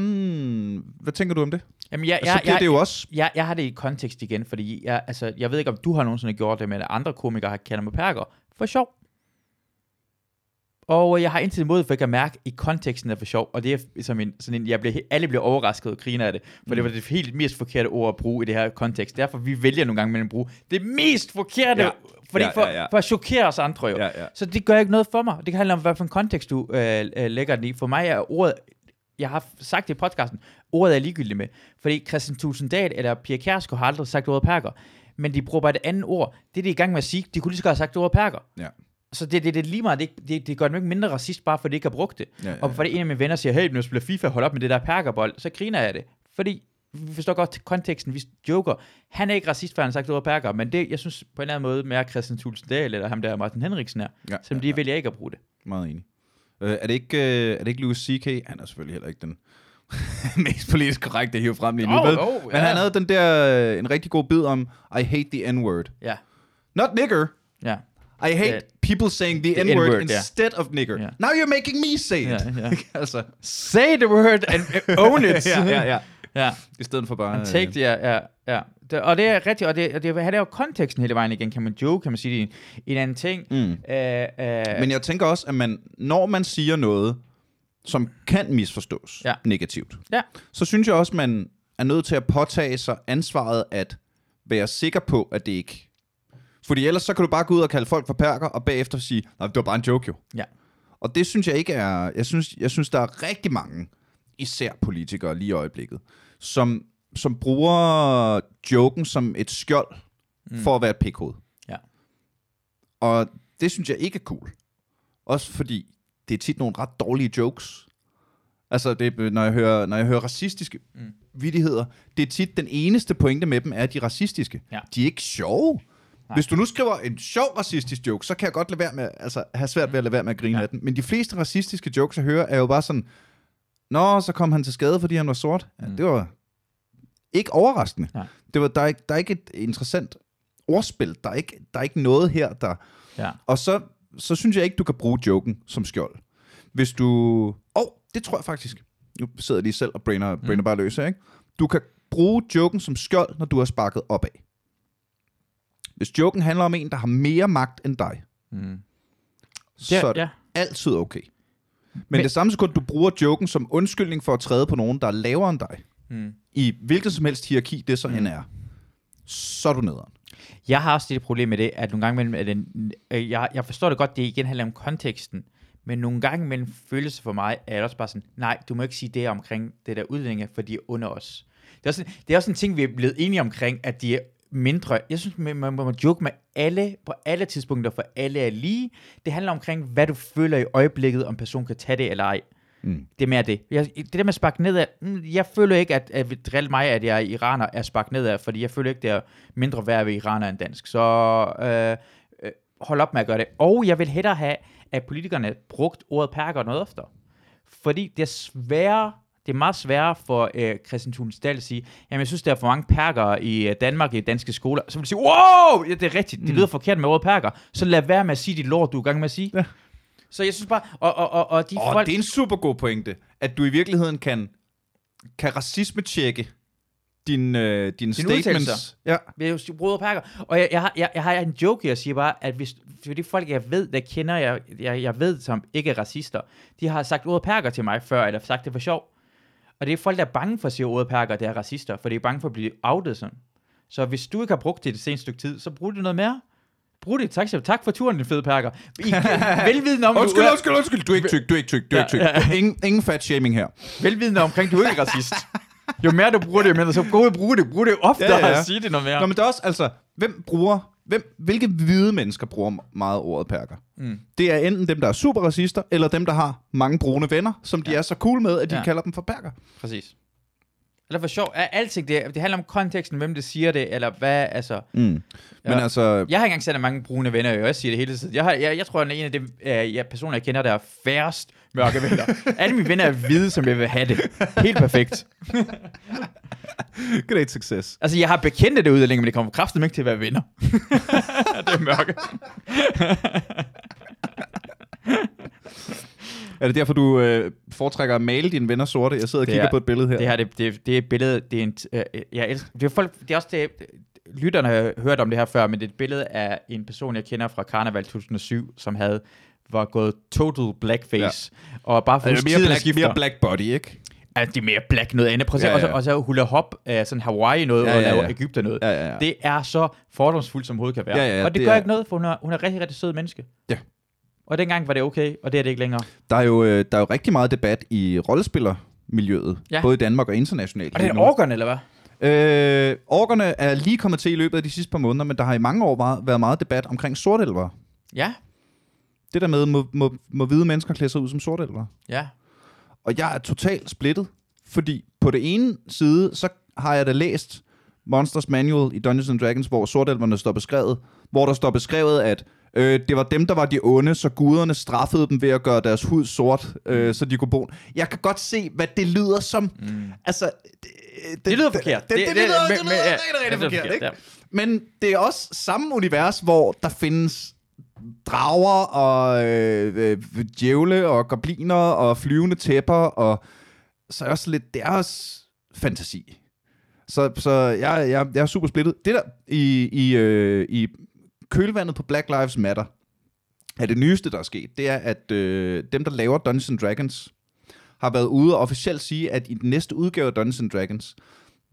Hvad tænker du om det? Jamen, jeg, Altså, jeg, bliver jeg, det jo også... jeg, jeg har det i kontekst igen, fordi jeg, altså, jeg ved ikke, om du har nogensinde gjort det, men andre komikere har kaldt mig perker. For sjov. Og jeg har indtil imod, for jeg kan mærke i konteksten er for sjov, og det er som en, sådan en, jeg bliver, alle bliver overrasket og griner af det, for mm. det var det helt mest forkerte ord at bruge i det her kontekst. Derfor vi vælger nogle gange mellem at bruge det mest forkerte, Ja. fordi Ja, for, ja, ja. for at chokere os andre jo. Ja, ja. Så det gør ikke noget for mig. Det kan handle om, hvad for en kontekst du øh, øh, lægger den i. For mig er ordet, jeg har sagt det i podcasten, ordet er jeg ligegyldig med. Fordi Christian Tulsendal eller Pia Kjærsgaard har aldrig sagt ordet perker. Men de bruger bare et andet ord. Det er de i gang med at sige. De kunne lige så godt have sagt ordet perker. Ja. Så det, det, det er lige meget, det, det, det gør dem ikke mindre racist, bare fordi de ikke har brugt det. Ja, ja, Og fordi en af mine venner siger, hey, nu spiller FIFA, hold op med det der perkerbold, så griner jeg det. Fordi vi forstår godt konteksten, vi joker. Han er ikke racist, for han har sagt ordet perker, men det, jeg synes på en eller anden måde, mere Christian Tulsendal eller ham der Martin Henriksen er, Ja, som ja, de ja. vælger ikke at bruge det. Meget enig. Øh, er, det ikke, øh, er det ikke Louis C.K.? Han er selvfølgelig heller ikke den [laughs] mest politisk korrekte at hive frem lige nu. Åh, vel? åh, Men han havde den der, øh, en rigtig god bid om, I hate the N-word. Ja, Not nigger. ja. I hate Ja. people saying the, The N-word, N-word, instead of nigger. Ja. Now you're making me say it. Ja, ja. [laughs] altså, Say the word and own it. [laughs] ja, ja, ja. ja. I stedet for bare... And take det, ja, ja, ja. Det, og det er rigtigt, og det, og det, han er jo konteksten hele vejen igen, kan man joke, kan man sige, det en, en anden ting. Mm. Øh, øh, Men jeg tænker også, at man, når man siger noget, som kan misforstås Ja. negativt, Ja. så synes jeg også, man er nødt til at påtage sig ansvaret at være sikker på, at det ikke... Fordi ellers så kan du bare gå ud og kalde folk for perker, og bagefter sige, nej, det var bare en joke jo. Ja. Og det synes jeg ikke er... Jeg synes, jeg synes der er rigtig mange, især politikere lige i øjeblikket, som, som bruger joken som et skjold mm. for at være et pikhoved. Ja. Og det synes jeg ikke er cool. Også fordi det er tit nogle ret dårlige jokes. Altså, det, når, jeg hører, når jeg hører racistiske mm. vidigheder, det er tit den eneste pointe med dem, er, at de er racistiske. Ja. De er ikke sjove. Nej. Hvis du nu skriver en sjov racistisk joke, så kan jeg godt lade være med, altså, have svært ved at lade være med at grine Ja. af den. Men de fleste racistiske jokes, jeg hører, er jo bare sådan, Nå, så kom han til skade, fordi han var sort. Ja, Mm. Det var ikke overraskende. Nej. Det var, der, er ikke, der er ikke et interessant ordspil. Der er ikke, der er ikke noget her, der... ja. Og så, så synes jeg ikke, du kan bruge joken som skjold. Hvis du... Åh, oh, det tror jeg faktisk. Nu sidder jeg lige selv og brainer, Mm. brainer bare løs her, ikke? Du kan bruge joken som skjold, når du har sparket opad. Hvis joken handler om en, der har mere magt end dig, Mm. så er det ja. altid okay. Men, Men- det samme sekund, du bruger joken som undskyldning for at træde på nogen, der er lavere end dig, Mm. i hvilket som helst hierarki det så Mm. end er, så er du nederen. Jeg har også det problem med det, at nogle gange mellem, at den, øh, jeg, jeg forstår det godt, det igen handler om konteksten, men nogle gange mellem følelse for mig, er det også bare sådan, nej, du må ikke sige det omkring det der udlændinge, for de er under os. Det er, også, det er også en ting, vi er blevet enige omkring, at de er mindre. Jeg synes, man, man må joke med alle, på alle tidspunkter, for alle er lige. Det handler omkring, hvad du føler i øjeblikket, om personen kan tage det eller ej. Mm. Det er mere det. Jeg, det der med at sparke nedad, mm, jeg føler ikke, at, at det driller mig, at jeg er iraner, er sparket nedad, fordi jeg føler ikke, det er mindre værd ved iraner end dansk. Så øh, øh, hold op med at gøre det. Og jeg vil hellere have, at politikerne brugt ordet perker noget oftere. Fordi det er sværere, det er meget sværere for øh, Christian Tulsdal at sige, jamen jeg synes, der er for mange perker i øh, Danmark i danske skoler. Så vil de sige, wow, ja, det er rigtigt, det lyder forkert med ordet perker. Så lad være med at sige dit lort, du er i gang med at sige. Ja. Så jeg synes bare, og, og, og, og de Åh, folk... det er en super god pointe, at du i virkeligheden kan, kan racisme-tjekke din, øh, dine statements. udtalelser. Ja. ved sige brød og jeg, jeg, jeg, jeg har en joke, jeg siger bare, at hvis, for de folk, jeg ved, der kender, jeg, jeg, jeg ved, som ikke er racister, de har sagt ordet perker til mig før, eller sagt det for sjov. Og det er folk, der er bange for at sige ordet perker, der er racister, for de er bange for at blive outet sådan. Så hvis du ikke har brugt det det seneste stykke tid, så brug det noget mere. Brug det. Tak, siger- tak for turen, din fede perker. I, [laughs] velvidende om, Undskyld, du undskyld, undskyld. Du er ikke tyk, du er ikke tyk, du er ikke tyk. Ja, ja. Ingen, ingen fat shaming her. velvidende omkring, du er ikke racist. Jo mere du bruger det, jo mindre, så og bruge det. Brug det ofte Ja, ja, ja. og sige det noget mere. Nå, men det er også, altså, hvem bruger, hvem, hvilke hvide mennesker bruger meget ordet perker? Mm. Det er enten dem, der er super racister, eller dem, der har mange brune venner, som de er så cool med, at de Ja. kalder dem for perker. Præcis. Eller for sjov, er alting det, det handler om konteksten, hvem det siger det, eller hvad, altså... Mm. Men Ja. altså, Jeg har ikke engang set mange brune venner, jeg også siger det hele tiden. Jeg, har, jeg, jeg tror, at en af de uh, jeg, personer, jeg kender, der er færrest mørke venner. [laughs] Alle mine venner er hvide, som jeg vil have det. Helt perfekt. [laughs] great success. Altså, jeg har bekendte derude længe, men det kommer kraftigt ikke til at være venner. [laughs] det er mørke. Er det derfor, du øh, foretrækker at male dine venner sorte? Jeg sidder og Det kigger er- på et billede her. Det her, det, det, det er et billede, det er en, øh, jeg elsker, det er folk, det er også det, lytterne har hørt om det her før, men det er et billede af en person, jeg kender fra Karneval 2007, som havde var gået total blackface, ja. og bare for Altså, mere, black, skifter. mere black body, ikke? Altså, det er mere black noget andet. Prøv at se, Ja, og, ja. så, og så hula hop, uh, sådan Hawaii noget, Ja, ja, ja, og ja. Ægypter noget. Ja, ja, ja. Det er så fordomsfuldt, som hovedet kan være. Ja, ja, og det, det gør er- ikke noget, for hun er, hun er rigtig, rigtig sød menneske. Ja. Og dengang var det okay, og det er det ikke længere. Der er jo, øh, der er jo rigtig meget debat i rollespillermiljøet, Ja. både i Danmark og internationalt. Og det er orkerne, eller hvad? Øh, orkerne er lige kommet til i løbet af de sidste par måneder, men der har i mange år meget, været meget debat omkring sortelver. Ja, Det der med, må, må, må hvide mennesker klæde sig ud som sortelver. ja. Og jeg er totalt splittet, fordi på det ene side, så har jeg da læst Monsters Manual i Dungeons and Dragons, hvor sortelverne står beskrevet, hvor der står beskrevet, at øh, det var dem, der var de onde, så guderne straffede dem ved at gøre deres hud sort, øh, så de kunne bo. Jeg kan godt se, hvad det lyder som. Mm. Altså, det, Det lyder forkert. Det, det, det, det, lyder, men- det men- lyder ja, rigtig, rigtig det forkert, forkert, ikke? ja. Men det er også samme univers, hvor der findes drager og øh, øh, djævle og gobliner og flyvende tæpper og så er også lidt, det er også fantasi. Så, så jeg, jeg, jeg er super splittet. Det der i, i, øh, i kølvandet på Black Lives Matter, er det nyeste, der er sket, det er, at øh, dem, der laver Dungeons and Dragons, har været ude og officielt sige, at i den næste udgave af Dungeons and Dragons,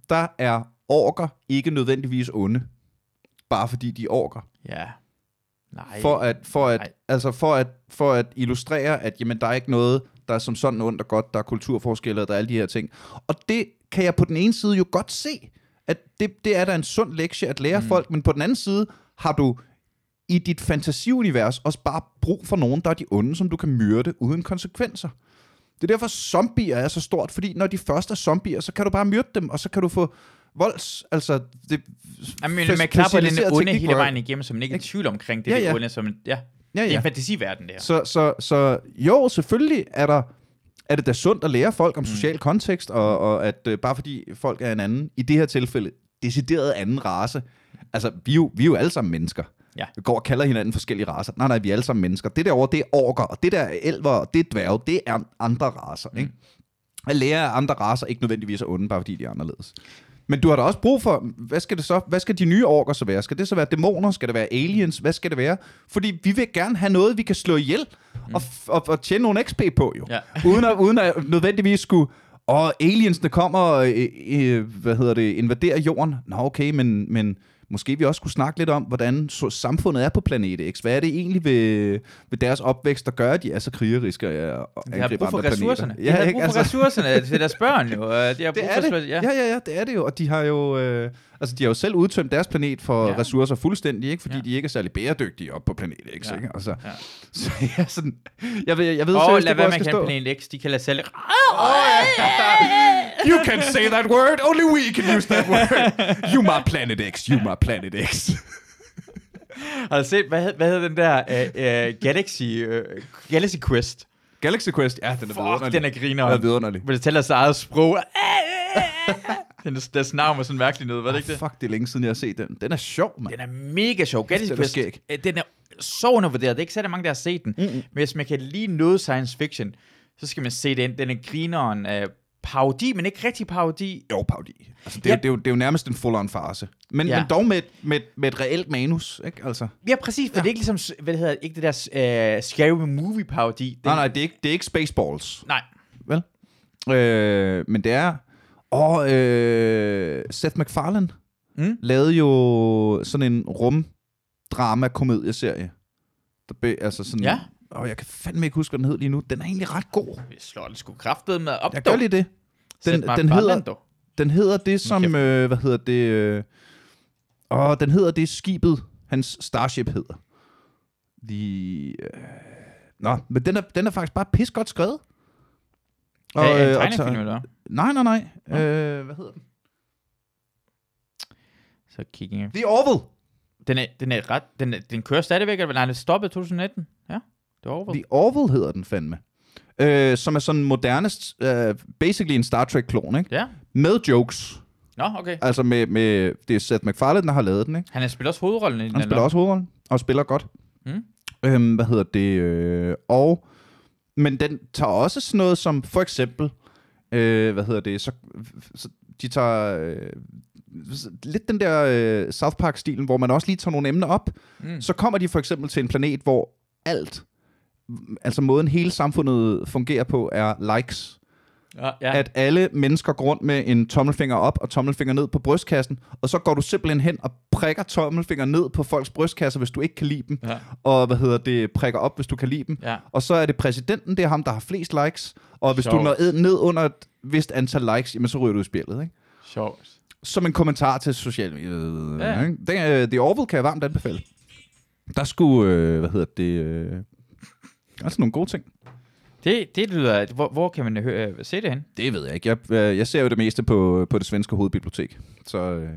der er orker ikke nødvendigvis onde, bare fordi de er orker. Ja. Nej. For at, for at, Nej. altså for at, for at illustrere, at jamen, der er ikke noget, der er som sådan ondt og godt, der er kulturforskelle, der er alle de her ting. Og det kan jeg på den ene side jo godt se, at det, det er da en sund lektie at lære mm. folk, men på den anden side har du i dit fantasiunivers også bare brug for nogen, der er de onde, som du kan myrde uden konsekvenser. Det er derfor, zombier er så stort, fordi når de første er zombier, så kan du bare myrde dem, og så kan du få volds... Altså, det Jamen, man klapper den onde hele vejen igennem, så man ikke er i tvivl omkring det, Ja, ja, ja. ja. onde, som, ja. Ja, Det er ja. en fantasiverden, det her. Så, så, så jo, selvfølgelig er der er det da sundt at lære folk om Mm. social kontekst, og, og at øh, bare fordi folk er en anden, i det her tilfælde, decideret anden race. Altså, vi er jo, vi er jo alle sammen mennesker. Ja. Vi går og kalder hinanden forskellige racer. Nej, nej, vi er alle sammen mennesker. Det derovre, det er orker, og det der er elver, og det er dværge, det er andre racer. Mm. Ikke? At lære af andre racer ikke nødvendigvis er onde, bare fordi de er anderledes. Men du har da også brug for, hvad skal det så, hvad skal de nye orker så være? Skal det så være dæmoner? Skal det være aliens? Hvad skal det være? Fordi vi vil gerne have noget, vi kan slå ihjel og, f- og, og tjene nogle XP på, jo. Ja. [laughs] uden, at, uden at nødvendigvis skulle, og aliensene kommer og, øh, øh, hvad hedder det, invaderer jorden. Nå, okay, men, men måske vi også skulle snakke lidt om, hvordan samfundet er på planet X. Hvad er det egentlig ved, ved deres opvækst, der gør, at de er så krigeriske og og De har angriber brug for andre ressourcerne. planeter? De har brug for Altså- ressourcerne til deres børn, jo. De har [laughs] brug det for er det. Ja. Ja. ja, ja, det er det jo. Og de har jo, øh, altså, de har jo selv udtømt deres planet for Ja. ja. ressourcer fuldstændig, ikke? fordi Ja. ja. de ikke er særlig bæredygtige op på planet X. Ja. Ikke? Altså, Ja. [laughs] Så jeg, er sådan, jeg ved, jeg ved Og seriøst lad være med at kalde planet X, de kalder selv... You can say that word, only we can use that word. [laughs] You my planet X, you my planet X. [laughs] Har du set, hvad, hed- hvad hedder den der uh, uh, Galaxy, uh, Galaxy Quest? Galaxy Quest, ja, den er Fuck, vidunderlig. den er griner. Den er vidunderlig. Hvor det taler sig eget sprog. Den er, deres navn var sådan mærkeligt noget, var det ikke det? Fuck, det er længe siden, jeg har set den. Den er sjov, mand. Den er mega sjov. Galaxy er Quest, øh, den er så undervurderet. Det er ikke særlig mange, der har set den. Mm-hmm. Men hvis man kan lide noget science fiction, så skal man se den. Den er grineren af parodi, men ikke rigtig parodi. Jo, Paudi. Altså, det, er, Ja. det, er jo, det er jo nærmest en full-on farse. Men, Ja. men dog med, med, med et reelt manus, ikke? Altså. Ja, præcis, for ja. det er ikke ligesom, hvad det hedder, ikke det der uh, scary movie parodi. Det, Nej, nej, det er ikke, det er ikke Spaceballs. nej. vel? Øh, men det er... Og øh, Seth MacFarlane Mm. lavede jo sådan en rum-drama-komedieserie. Der be, altså sådan, Ja. Og jeg kan fandme ikke huske, hvad den hed lige nu. Den er egentlig ret god. Vi slår den sgu kraftet med op. Jeg gør lige det. Den, Seth den, hedder, dog. den hedder det som... Øh, hvad hedder det? Øh, og den hedder det skibet, hans Starship hedder. The, øh, nå, men den er, den er faktisk bare pis godt skrevet. Og, er en øh, og tegnefilm, tager- eller? Nej, nej, nej. Nå. Øh, hvad hedder den? Så kigger jeg. The Orville. Den er, den er ret, den, er, den kører stadigvæk, eller nej, den stoppede i 2019. Ja, var over. The Orville hedder den fandme. Øh, som er sådan en moderne, øh, basically en Star Trek-klon, ikke? Ja. Med jokes. Nå, okay. Altså med, med det er Seth MacFarlane, der har lavet den, ikke? Han har spillet også hovedrollen i den. Han spiller også hovedrollen, og spiller godt. Mm. Øhm, hvad hedder det? Øh, og, men den tager også sådan noget som, for eksempel, øh, hvad hedder det, så, så de tager øh, lidt den der øh, South Park-stilen, hvor man også lige tager nogle emner op. Mm. Så kommer de for eksempel til en planet, hvor alt altså måden hele samfundet fungerer på, er likes. Ja, Ja. At alle mennesker går rundt med en tommelfinger op og tommelfinger ned på brystkassen, og så går du simpelthen hen og prikker tommelfinger ned på folks brystkasser, hvis du ikke kan lide dem, Ja. og hvad hedder det, prikker op, hvis du kan lide dem. Ja. Og så er det præsidenten, det er ham, der har flest likes, og hvis du Sjovt. når ed- ned under et vist antal likes, jamen så ryger du i spillet, ikke? Sjovt. Som en kommentar til social medier. Ja. Ikke? Den, øh, The Orville kan jeg varmt anbefale. Der skulle, øh, hvad hedder det, øh, altså nogle gode ting. Det, det lyder... Hvor, hvor kan man høre, se det hen? Det ved jeg ikke. Jeg, øh, jeg ser jo det meste på, på det svenske hovedbibliotek. Så øh,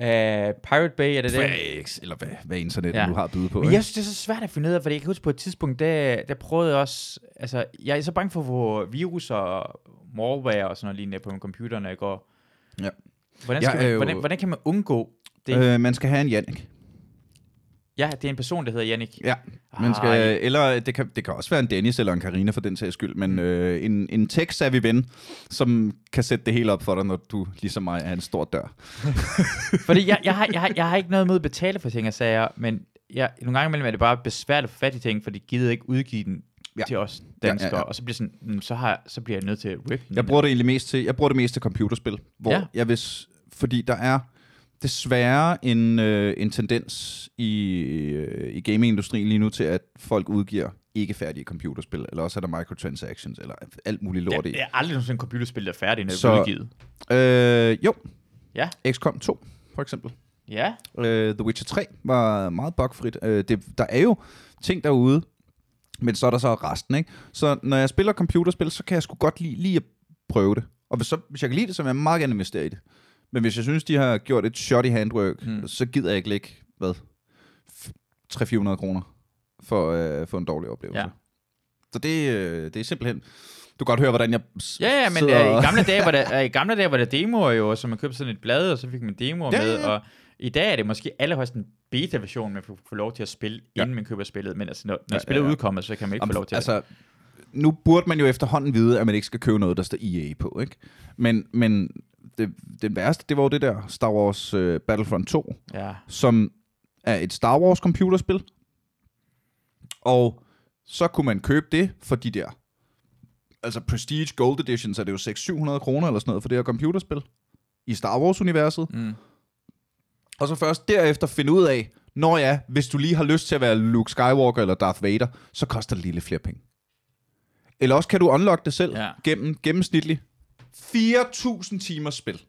Uh, Pirate Bay, er det det? Eller hvad, hvad internet Ja. ja. nu har at byde på. Men ikke? jeg synes, det er så svært at finde ud af, fordi jeg kan huske på et tidspunkt, der, der prøvede jeg også... Altså, jeg er så bange for få virus og malware og sådan noget lignende på min computer, når jeg går... Ja. Hvordan, skal er man, jo- hvordan, hvordan kan man undgå det? Øh, man skal have en Jannik. Ja, det er en person, der hedder Jannik. Ja, man skal, Ej. eller det kan, det kan også være en Dennis eller en Karina for den sags skyld, men øh, en, en tech-savvy ven, som kan sætte det hele op for dig, når du ligesom mig er en stor dør. [laughs] Fordi jeg, jeg, har, jeg, har, jeg har ikke noget imod at betale for ting og sager, men jeg, nogle gange imellem er det bare besværligt at få fat i ting, for de gider ikke udgive den ja. Ja. til os Ja, ja, danskere, ja. og så bliver, sådan, mm, så, har, så bliver jeg nødt til at rip. Jeg bruger det egentlig mest til, jeg bruger det mest til computerspil, hvor Ja. ja. jeg hvis, fordi der er desværre en, øh, en tendens i, øh, i gamingindustrien lige nu til, at folk udgiver ikke færdige computerspil, eller også er der microtransactions, eller alt muligt lort i. det er aldrig nogensinde et computerspil, der er færdigt, når det er udgivet. Øh, jo. Ja. XCOM 2, for eksempel. Ja, Øh, The Witcher 3 var meget bugfrit. Øh, det, der er jo ting derude, men så er der så resten, ikke? Så når jeg spiller computerspil, så kan jeg sgu godt lide, lige at prøve det. Og hvis, så, hvis jeg kan lide det, så vil jeg meget gerne investere i det. Men hvis jeg synes, de har gjort et shot i handwork, hmm. så gider jeg ikke lægge, hvad, 300-400 kroner for at øh, få en dårlig oplevelse. Ja. Så det, øh, det er simpelthen... Du kan godt høre, hvordan jeg ja, ja men øh, [laughs] i, gamle dage var der, øh, i gamle dage var der demoer jo, så man købte sådan et blad, og så fik man demoer Ja, med, ja, og i dag er det måske allerhøjst en beta-version, man får får lov til at spille, Ja. inden man køber spillet, men altså, når, når Ja, spillet ja, ja. udkommer, så kan man ikke få lov til det. altså, nu burde man jo efterhånden vide, at man ikke skal købe noget, der står EA på, ikke? Men, men det, det værste, det var jo det der Star Wars uh, Battlefront 2, Ja, som er et Star Wars computerspil. Og så kunne man købe det for de der, altså Prestige Gold Edition, så er det jo 600-700 kroner eller sådan noget for det her computerspil i Star Wars-universet. mm. Og så først derefter finde ud af, når ja, hvis du lige har lyst til at være Luke Skywalker eller Darth Vader, så koster det lige lidt flere penge. Eller også kan du unlock det selv Ja. ja. gennem gennemsnitligt 4.000 timers spil.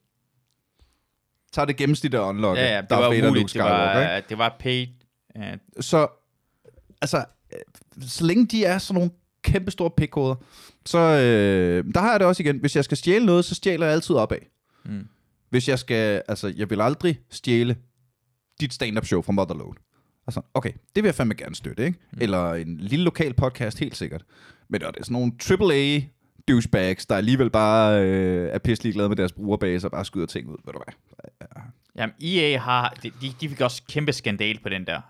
Tager det gennemsnit at unlocke ja, ja, det Darth var Vader umuligt, det var, ikke? det var paid. Uh, Så, altså, øh, så længe de er sådan nogle kæmpe store pikkoder, så øh, der har jeg det også igen. Hvis jeg skal stjæle noget, så stjæler jeg altid opad. mm. Hvis jeg skal, altså, jeg vil aldrig stjæle dit stand-up show fra Motherload. Altså, okay, det vil jeg fandme gerne støtte, ikke? Mm. Eller en lille lokal podcast, helt sikkert. Men når det er sådan nogle AAA douchebags, der alligevel bare øh, er pisselig glade med deres brugerbase og bare skyder ting ud, ved du hvad? Jamen, EA har, de, de, fik også kæmpe skandal på den der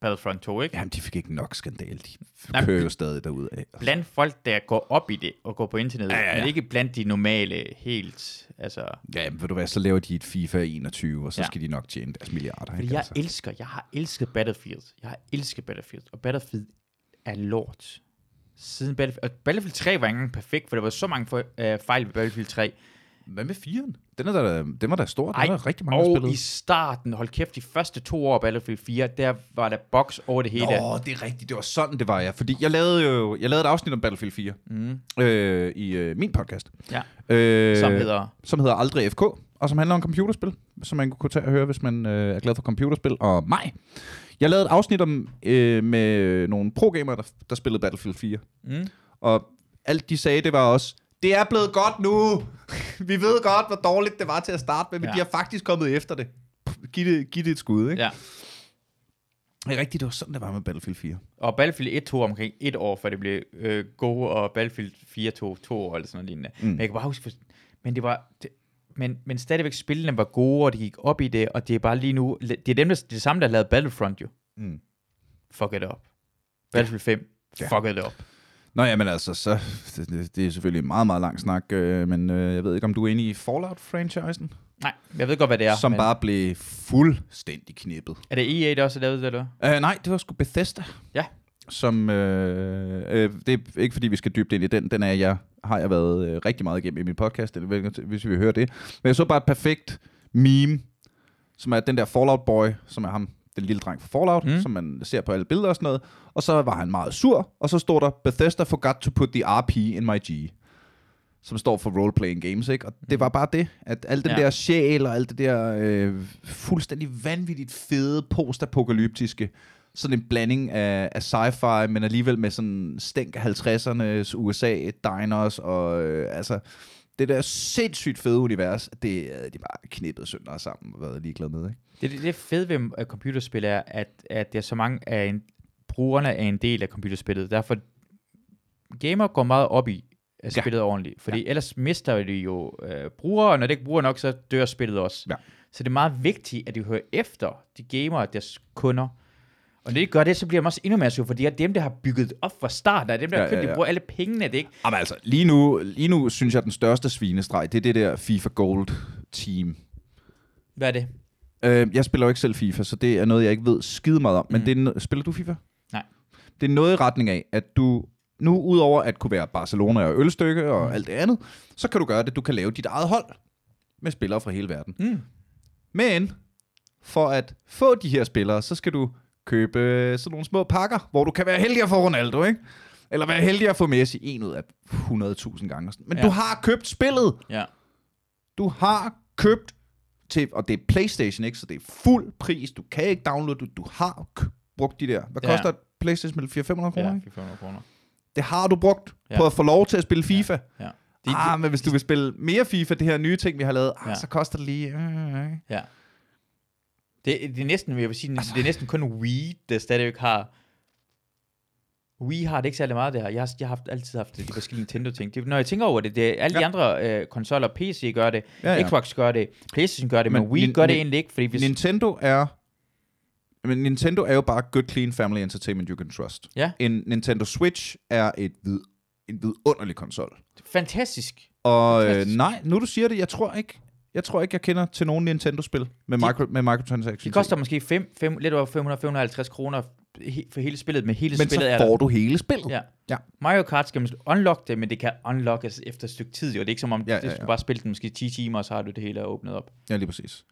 Battlefront 2, ikke? Jamen, de fik ikke nok skandal. De Nej, kører jo stadig derud af. Blandt folk, der går op i det og går på internettet, Ja, ja, ja. men ikke blandt de normale, helt, altså... Ja, men ved du hvad, så laver de et FIFA 21, og så Ja. ja. skal de nok tjene deres milliarder. Fordi Ikke? jeg Altså. elsker, jeg har elsket Battlefield. Jeg har elsket Battlefield, og Battlefield er lort. Siden Battlefield, og Battlefield 3 var ikke engang perfekt, for der var så mange for, øh, fejl ved Battlefield 3. Hvad med 4'eren? Den, er der, den var da stor. Den Ej, var rigtig mange, og spillede. i starten, hold kæft, de første to år af Battlefield 4, der var der box over det hele. Nå, det er rigtigt. Det var sådan, det var, ja. Fordi jeg lavede jo jeg lavede et afsnit om Battlefield 4 Mm. øh, i øh, min podcast. Ja. Øh, Som hedder... som hedder Aldrig FK, og som handler om computerspil, som man kunne tage og høre, hvis man øh, er glad for computerspil. Og mig. Jeg lavede et afsnit om øh, med nogle pro-gamere, der, der spillede Battlefield 4. Mm. Og alt de sagde, det var også, det er blevet godt nu. [laughs] Vi ved godt, hvor dårligt det var til at starte med, men Ja. de har faktisk kommet efter det. Giv det, giv det et skud, ikke? Ja. Det er rigtigt, det var sådan, det var med Battlefield 4. Og Battlefield 1 tog omkring et år, før det blev øh, gode, og Battlefield 4 tog to år, eller sådan noget lignende. Mm. Men jeg kan bare huske, men det var... Det, men, men stadigvæk spillene var gode, og de gik op i det, og det er bare lige nu... Det er dem, der, det er det samme, der lavet Battlefront jo. Mm. Fuck it up. Battlefield 5. Ja. Fuck it up. Nå ja, men altså, så, det, det, er selvfølgelig en meget, meget lang snak, øh, men øh, jeg ved ikke, om du er inde i Fallout-franchisen, Nej, jeg ved godt, hvad det er. som men bare blev fuldstændig knippet. Er det EA, der også lavet det, eller? Uh, nej, det var sgu Bethesda. Ja. Som... Øh, øh, det er ikke, fordi vi skal dybt ind i den. Den er jeg, har jeg været øh, rigtig meget igennem i min podcast, eller hvis vi vil høre det. Men jeg så bare et perfekt meme, som er den der Fallout Boy, som er ham, den lille dreng fra Fallout, Mm. mm. som man ser på alle billeder og sådan noget. Og så var han meget sur, og så stod der, Bethesda forgot to put the RP in my G som står for role-playing games, ikke? Og det var bare det, at al den ja. der sjæl og alt det der øh, fuldstændig vanvittigt fede postapokalyptiske, sådan en blanding af, af sci-fi, men alligevel med sådan stænk af 50'ernes USA, diners og øh, altså det der sindssygt fede univers, det er de bare knippet sønder sammen og været ligeglade med, ikke? Det, det, det fede ved uh, computerspil er, at, at der er så mange af en, brugerne er en del af computerspillet. Derfor gamer går meget op i at Ja. spillet ordentligt. Fordi ja. ellers mister de jo øh, brugere, og når det ikke bruger nok, så dør spillet også. Ja. Så det er meget vigtigt, at de hører efter de gamere, deres kunder. Og når de gør det, så bliver de også endnu mere sur, for det er dem, der har bygget op fra start. af dem, der Ja, har købt, ja, de ja. bruger alle pengene, det ikke? Jamen altså, lige nu, lige nu synes jeg, at den største svinestreg, det er det der FIFA Gold team. Hvad er det? Øh, jeg spiller jo ikke selv FIFA, så det er noget, jeg ikke ved skide meget om. Men Mm. det er spiller du FIFA? Nej. Det er noget i retning af, at du nu udover at kunne være Barcelona og ølstykke og Mm. alt det andet, så kan du gøre det, du kan lave dit eget hold med spillere fra hele verden. Mm. Men for at få de her spillere, så skal du købe øh, sådan nogle små pakker, hvor du kan være heldig at få Ronaldo, ikke? Eller være heldig at få Messi en ud af 100.000 gange. Men Ja. ja. du har købt spillet. Ja. Du har købt til, og det er Playstation, ikke? Så det er fuld pris. Du kan ikke downloade, du, du har brugt de der. Hvad Ja. koster et Playstation med 400-500 kroner? Ja, ikke? 400 kroner. Det har du brugt Ja. ja. på at få lov til at spille FIFA. Ja. Det, Det- ah, men hvis du vil spille mere FIFA, det her nye ting, vi har lavet, ah, Ja. så koster det lige... Øh, øh. Ja. Det, det er næsten, jeg vil sige, altså, det er næsten kun Wii, der stadigvæk har... Wii har det ikke særlig meget der. Jeg har, jeg har haft, altid haft de forskellige Nintendo-ting. Det, når jeg tænker over det, det er alle ja. de andre øh, konsoller, PC gør det, ja, Ja. Xbox gør det, Playstation gør det, men, Men Wii gør det egentlig ikke, fordi hvis... Nintendo er... Men Nintendo er jo bare good, clean family entertainment you can trust. Ja. En Nintendo Switch er et vid, en vidunderlig konsol. Fantastisk. Og øh, Fantastisk. nej, nu du siger det, jeg tror ikke, jeg tror ikke, jeg kender til nogen Nintendo-spil med, micro, med microtransactions. Det koster måske 5, 5, lidt over 500-550 kroner for hele spillet, men hele men spillet er så der. får du hele spillet. Ja. Ja. Mario Kart skal man unlock det, men det kan unlockes efter et stykke tid. Jo. Det er ikke som om, ja, Ja, ja, du skal bare spille den måske 10 timer, og så har du det hele åbnet op. ja, lige præcis.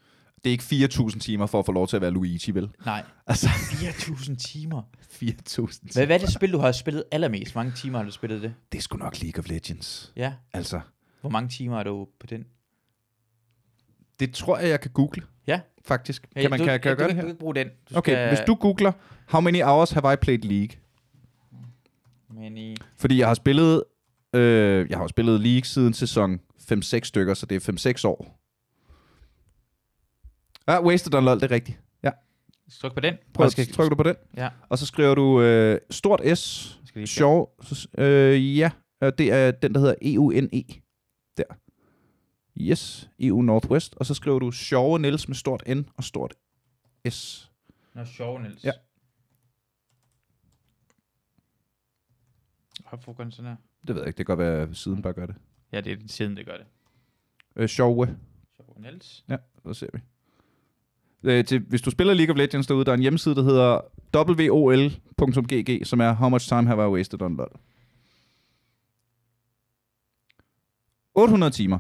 Det er ikke 4.000 timer for at få lov til at være Luigi, vel? Nej, Altså, 4.000 timer. 4.000 Hvad, hvad er det spil, du har spillet allermest? Hvor mange timer har du spillet det? Det er sgu nok League of Legends. Ja. Altså, Hvor mange timer er du på den? Det tror jeg, jeg kan google, Ja. faktisk. Kan, man, du, kan, jeg- kan jeg du, gøre du, det Du her? kan ikke bruge den. Du Okay, skal, hvis du googler, how many hours have I played League? Men i, Fordi jeg har spillet, øh, jeg har spillet League siden sæson 5-6 stykker, så det er 5-6 år. Ja, Wasted on LOL, det er rigtigt. Ja, tryk på den. prøv at skal, trykker du på den. Ja. Og så skriver du øh, stort S, sjov, øh, ja, det er den, der hedder EUNE. Yes, EU Northwest. Og så skriver du sjove Niels med stort N og stort S. Nå, sjov, Niels. Ja. Hvorfor gør den sådan her? Det ved jeg ikke, det kan godt være, at siden bare gør det. Ja, det er den siden, det gør det. Øh, sjove. Sjov, Niels. Ja, så ser vi. Øh, til, hvis du spiller League of Legends derude, der er en hjemmeside, der hedder wol.gg, som er How much time have I wasted on LoL. 800 timer.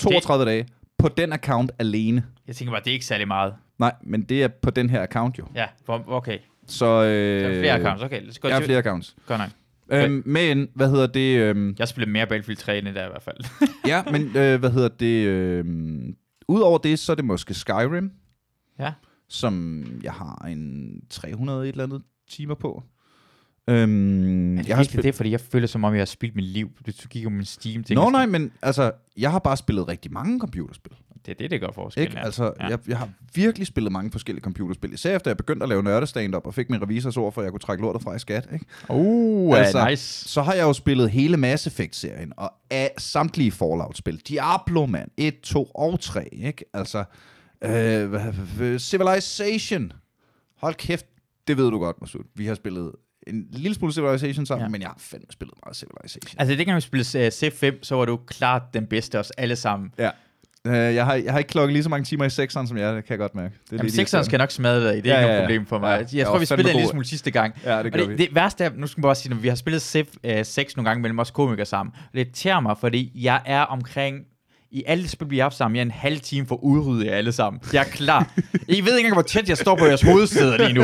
32 dage. På den account alene. Jeg tænker bare, det er ikke særlig meget. Nej, men det er på den her account jo. Ja, okay. Så, øh, Så er flere accounts. Okay, gå Jeg har flere accounts. Godt nok. Øhm, men, hvad hedder det? Øhm, Jeg spiller mere Battlefield 3 end det der i hvert fald. [laughs] ja, men øh, hvad hedder det? Øhm, Udover det, så er det måske Skyrim, ja. som jeg har en 300 et eller andet timer på. Øhm, Er det jeg har spillet... det, fordi jeg føler som om, jeg har spildt mit liv. Du kigger på min Steam ting. Nå nej, men altså, jeg har bare spillet rigtig mange computerspil. Det er det, det gør forskel. Ikke? Altså, ja. jeg, jeg har virkelig spillet mange forskellige computerspil. Især efter jeg begyndte at lave nørdestand-up og fik min revisors ord, for at jeg kunne trække lortet fra i skat. Ikke? Uh, Altså, nice. Så har jeg jo spillet hele Mass Effect-serien, og af samtlige Fallout-spil. Diablo, mand. 1, 2 og 3, ikke? Altså, øh, Civilization. Hold kæft, det ved du godt, Masud. Vi har spillet en lille smule Civilization sammen, Ja. men jeg har fandme spillet meget Civilization. Altså, det kan vi spille uh, C5, så var du klart den bedste af os alle sammen. Ja. Uh, jeg, har, jeg har ikke klokket lige så mange timer i 6'eren, som jeg det kan jeg godt mærke. Det er Jamen, lidt sekseren skal nok smadre dig i. Det er Ja, ikke ja, noget ja. problem for mig. Ja, Jeg jeg tror, vi spillede en lille smule sidste gang. Ja, det Og det, vi. det værste er, nu skal man bare sige, at vi har spillet Civ uh, 6 nogle gange mellem os komikere sammen. Og det irriterer mig, fordi jeg er omkring i alle spil, vi har haft sammen, jeg er en halv time for udryddet jer alle sammen. Jeg er klar. I ved ikke engang, hvor tæt jeg står på jeres hovedsæder lige nu.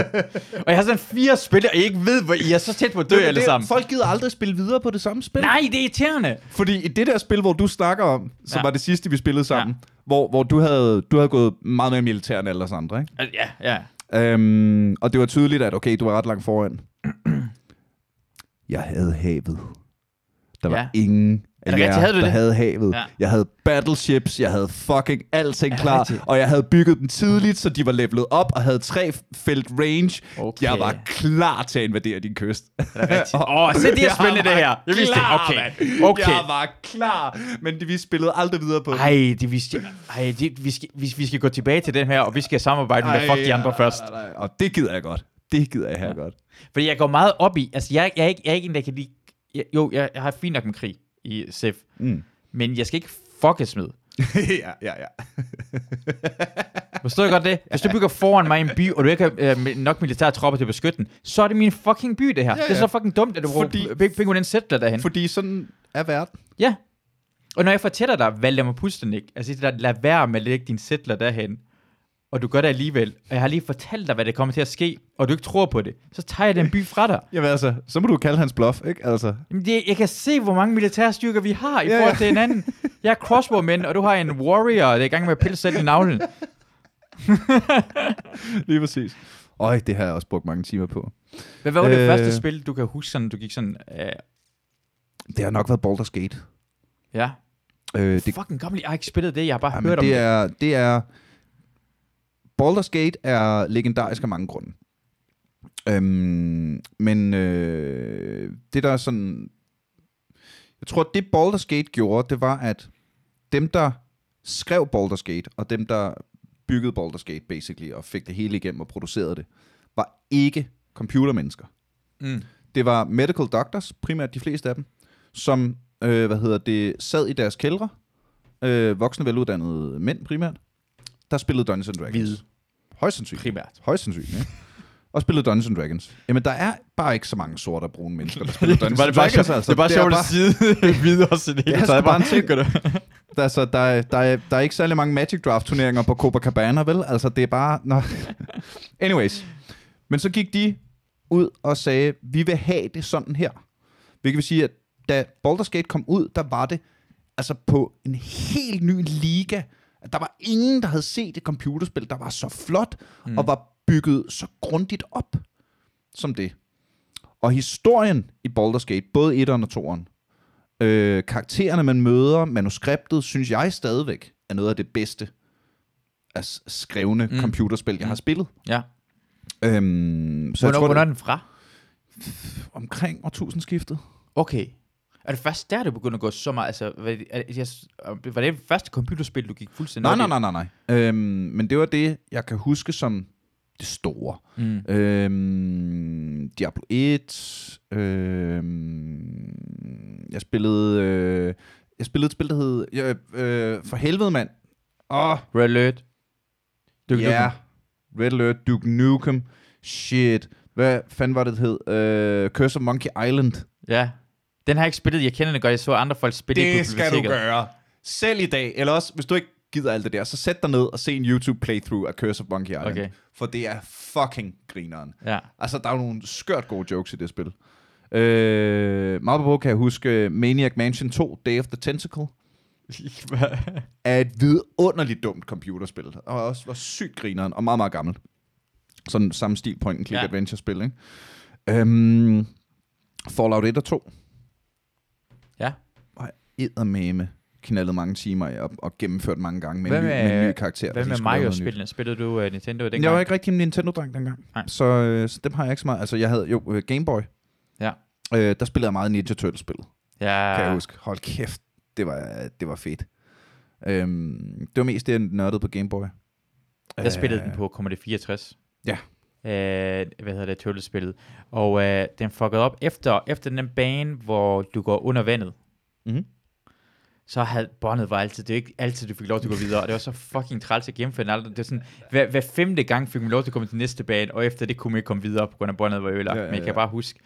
Og jeg har sådan fire spil, og I ikke ved, hvor I er så tæt på at dø Det- alle det- sammen. Folk gider aldrig spille videre på det samme spil. Nej, det er irriterende. Fordi i det der spil, hvor du snakker om, som Ja. var det sidste, vi spillede sammen, hvor, hvor du, havde, du havde gået meget mere militær end alle os andre, ikke? Ja, ja. Øhm, og det var tydeligt, at okay, du var ret langt foran. [clears throat] Jeg havde havet. Der var Ja. ingen Er det jer, rigtigt? Havde du der det? havde havet. Ja. Jeg havde battleships, jeg havde fucking alting Er klar, rigtigt? og jeg havde bygget dem tidligt, så de var levelet op og havde tre felt range. Okay. Jeg var klar til at invadere din kyst. [laughs] Åh, oh, se, det er Jeg spændende, det her. Jeg vidste det. Okay. Okay. Jeg var klar, men det, vi spillede aldrig videre på. Ej, det, vi, skal, ej det, vi, skal, vi, vi skal gå tilbage til den her, og vi skal samarbejde med fuck de andre nej, først. Nej, nej, og det gider jeg godt. Det gider jeg her godt. Fordi jeg går meget op i, altså jeg, jeg, er, ikke, jeg er ikke en, der kan lide, jeg, jo, jeg, jeg har fint nok med krig i Civ, Mm. men jeg skal ikke fuckes [laughs] med. ja, ja, ja. [laughs] Forstår du godt det? Hvis du bygger foran mig en by, og du ikke har øh, nok militære tropper til at beskytte den, så er det min fucking by, det her. Ja, Det er ja. så fucking dumt, at du Fordi- bruger penge på den sætler derhen. Fordi sådan er verden. Ja. Og når jeg fortæller dig, Valdemar Pustenik, altså det der, lad være med at lægge din sætler derhen, og du gør det alligevel, og jeg har lige fortalt dig, hvad der kommer til at ske, og du ikke tror på det, så tager jeg den by fra dig. Jamen altså, så må du kalde hans bluff, ikke? Altså, Jamen, det, jeg kan se, hvor mange militære styrker vi har i Ja, ja, forhold ja. til hinanden. Jeg er crossbowman, og du har en warrior, der er i gang med at pille selv i navlen. [laughs] lige præcis. Øj, det har jeg også brugt mange timer på. Hvad var det Øh. første spil, du kan huske, sådan, du gik sådan... Øh, Det har nok været Baldur's Gate. ja, Øh, det, det, fucking gammel. Jeg har ikke spillet det, jeg har bare jamen, hørt om det det. er, det er... Baldur's Gate er legendarisk af mange grunde. Øhm, men øh, det der er sådan... Jeg tror, det Baldur's Gate gjorde, det var, at dem, der skrev Baldur's Gate, og dem, der byggede Baldur's Gate, basically, og fik det hele igennem og producerede det, var ikke computermennesker. Mm. Det var medical doctors, primært de fleste af dem, som øh, hvad hedder det, sad i deres kældre, øh, voksne veluddannede mænd primært, der spillede Dungeons and Dragons. Hvide. Højst sandsynligt. Primært. Højst sandsynligt, ja. [laughs] Og spillede Dungeons and Dragons. Jamen, der er bare ikke så mange sorte og brune mennesker, der [laughs] spiller Dungeons and Dragons. Altså. det er bare sjovt at sige [laughs] videre, så det er bare en ting. Det. Der, er der, er, der, er, der er ikke særlig mange Magic Draft turneringer på Copacabana, vel? Altså, det er bare... Nå. Anyways. Men så gik de ud og sagde, vi vil have det sådan her. Hvilket vil sige, at da Baldur's Gate kom ud, der var det altså på en helt ny liga. Der var ingen, der havde set et computerspil, der var så flot mm. og var bygget så grundigt op som det. Og historien i Baldur's Gate, både 1'eren og 2'eren, øh, karaktererne, man møder, manuskriptet, synes jeg stadigvæk er noget af det bedste af skrevne mm. Mm. computerspil, jeg har spillet. Ja. Øhm, så Hvornår, jeg tror, hvornår er den fra? omkring årtusindskiftet. Okay. Er det først der, du begynder at gå så meget? Altså, var det, jeg, var det første computerspil, du gik fuldstændig Nej, nej, nej, nej, nej. Øhm, men det var det, jeg kan huske som det store. Mm. Øhm, Diablo 1. Øhm, jeg spillede... Øh, jeg spillede et spil, der hed... Øh, øh, for helvede, mand. Åh, Red Alert. Ja, Duke yeah. Nukem. Red Alert, Duke Nukem, shit. Hvad fanden var det, det hed? Uh, Curse of Monkey Island. Ja. Den har jeg ikke spillet. Jeg kender den godt. Jeg så andre folk spille i Det skal du gøre. Selv i dag. Eller også, hvis du ikke gider alt det der, så sæt dig ned og se en YouTube playthrough af Curse of Monkey Island. Okay. For det er fucking grineren. Ja. Altså, der er jo nogle skørt gode jokes i det spil. Øh, meget på kan jeg huske Maniac Mansion 2, Day of the Tentacle. [laughs] er et vidunderligt dumt computerspil, og også var sygt grineren, og meget, meget gammel. Sådan samme stil point and click Ja. ja. adventure spil, ikke? Øhm, Fallout 1 og 2 ja. har eddermame knaldet mange timer og, og gennemført mange gange med, Hvad en, ny, med- med en ny karakter. Hvad med. Mario-spillene? Spillede du uh, Nintendo dengang? Jeg var ikke rigtig en Nintendo-dreng dengang, Nej. så, øh, så dem har jeg ikke så meget. Altså, jeg havde jo øh, Game Boy. Ja. Øh, der spillede jeg meget Ninja Turtles-spil. Ja. kan jeg huske. Hold kæft, det var, det var fedt. Øhm, det var mest det, jeg nørdede på Game Boy. Jeg spillede Øh, den på Commodore 64. Ja. Øh, hvad hedder det, Turtles-spillet. Og øh, den fuckede op efter, efter den bane, hvor du går under vandet. Mhm. så havde båndet var altid, det er ikke altid, du fik lov til at gå videre, og det var så fucking træls at gennemføre den aldrig. Det er sådan, hver, hver femte gang fik man lov til at komme til næste bane, og efter det kunne man ikke komme videre, på grund af båndet var ødelagt. Ja, Ja, ja, Men jeg kan bare huske,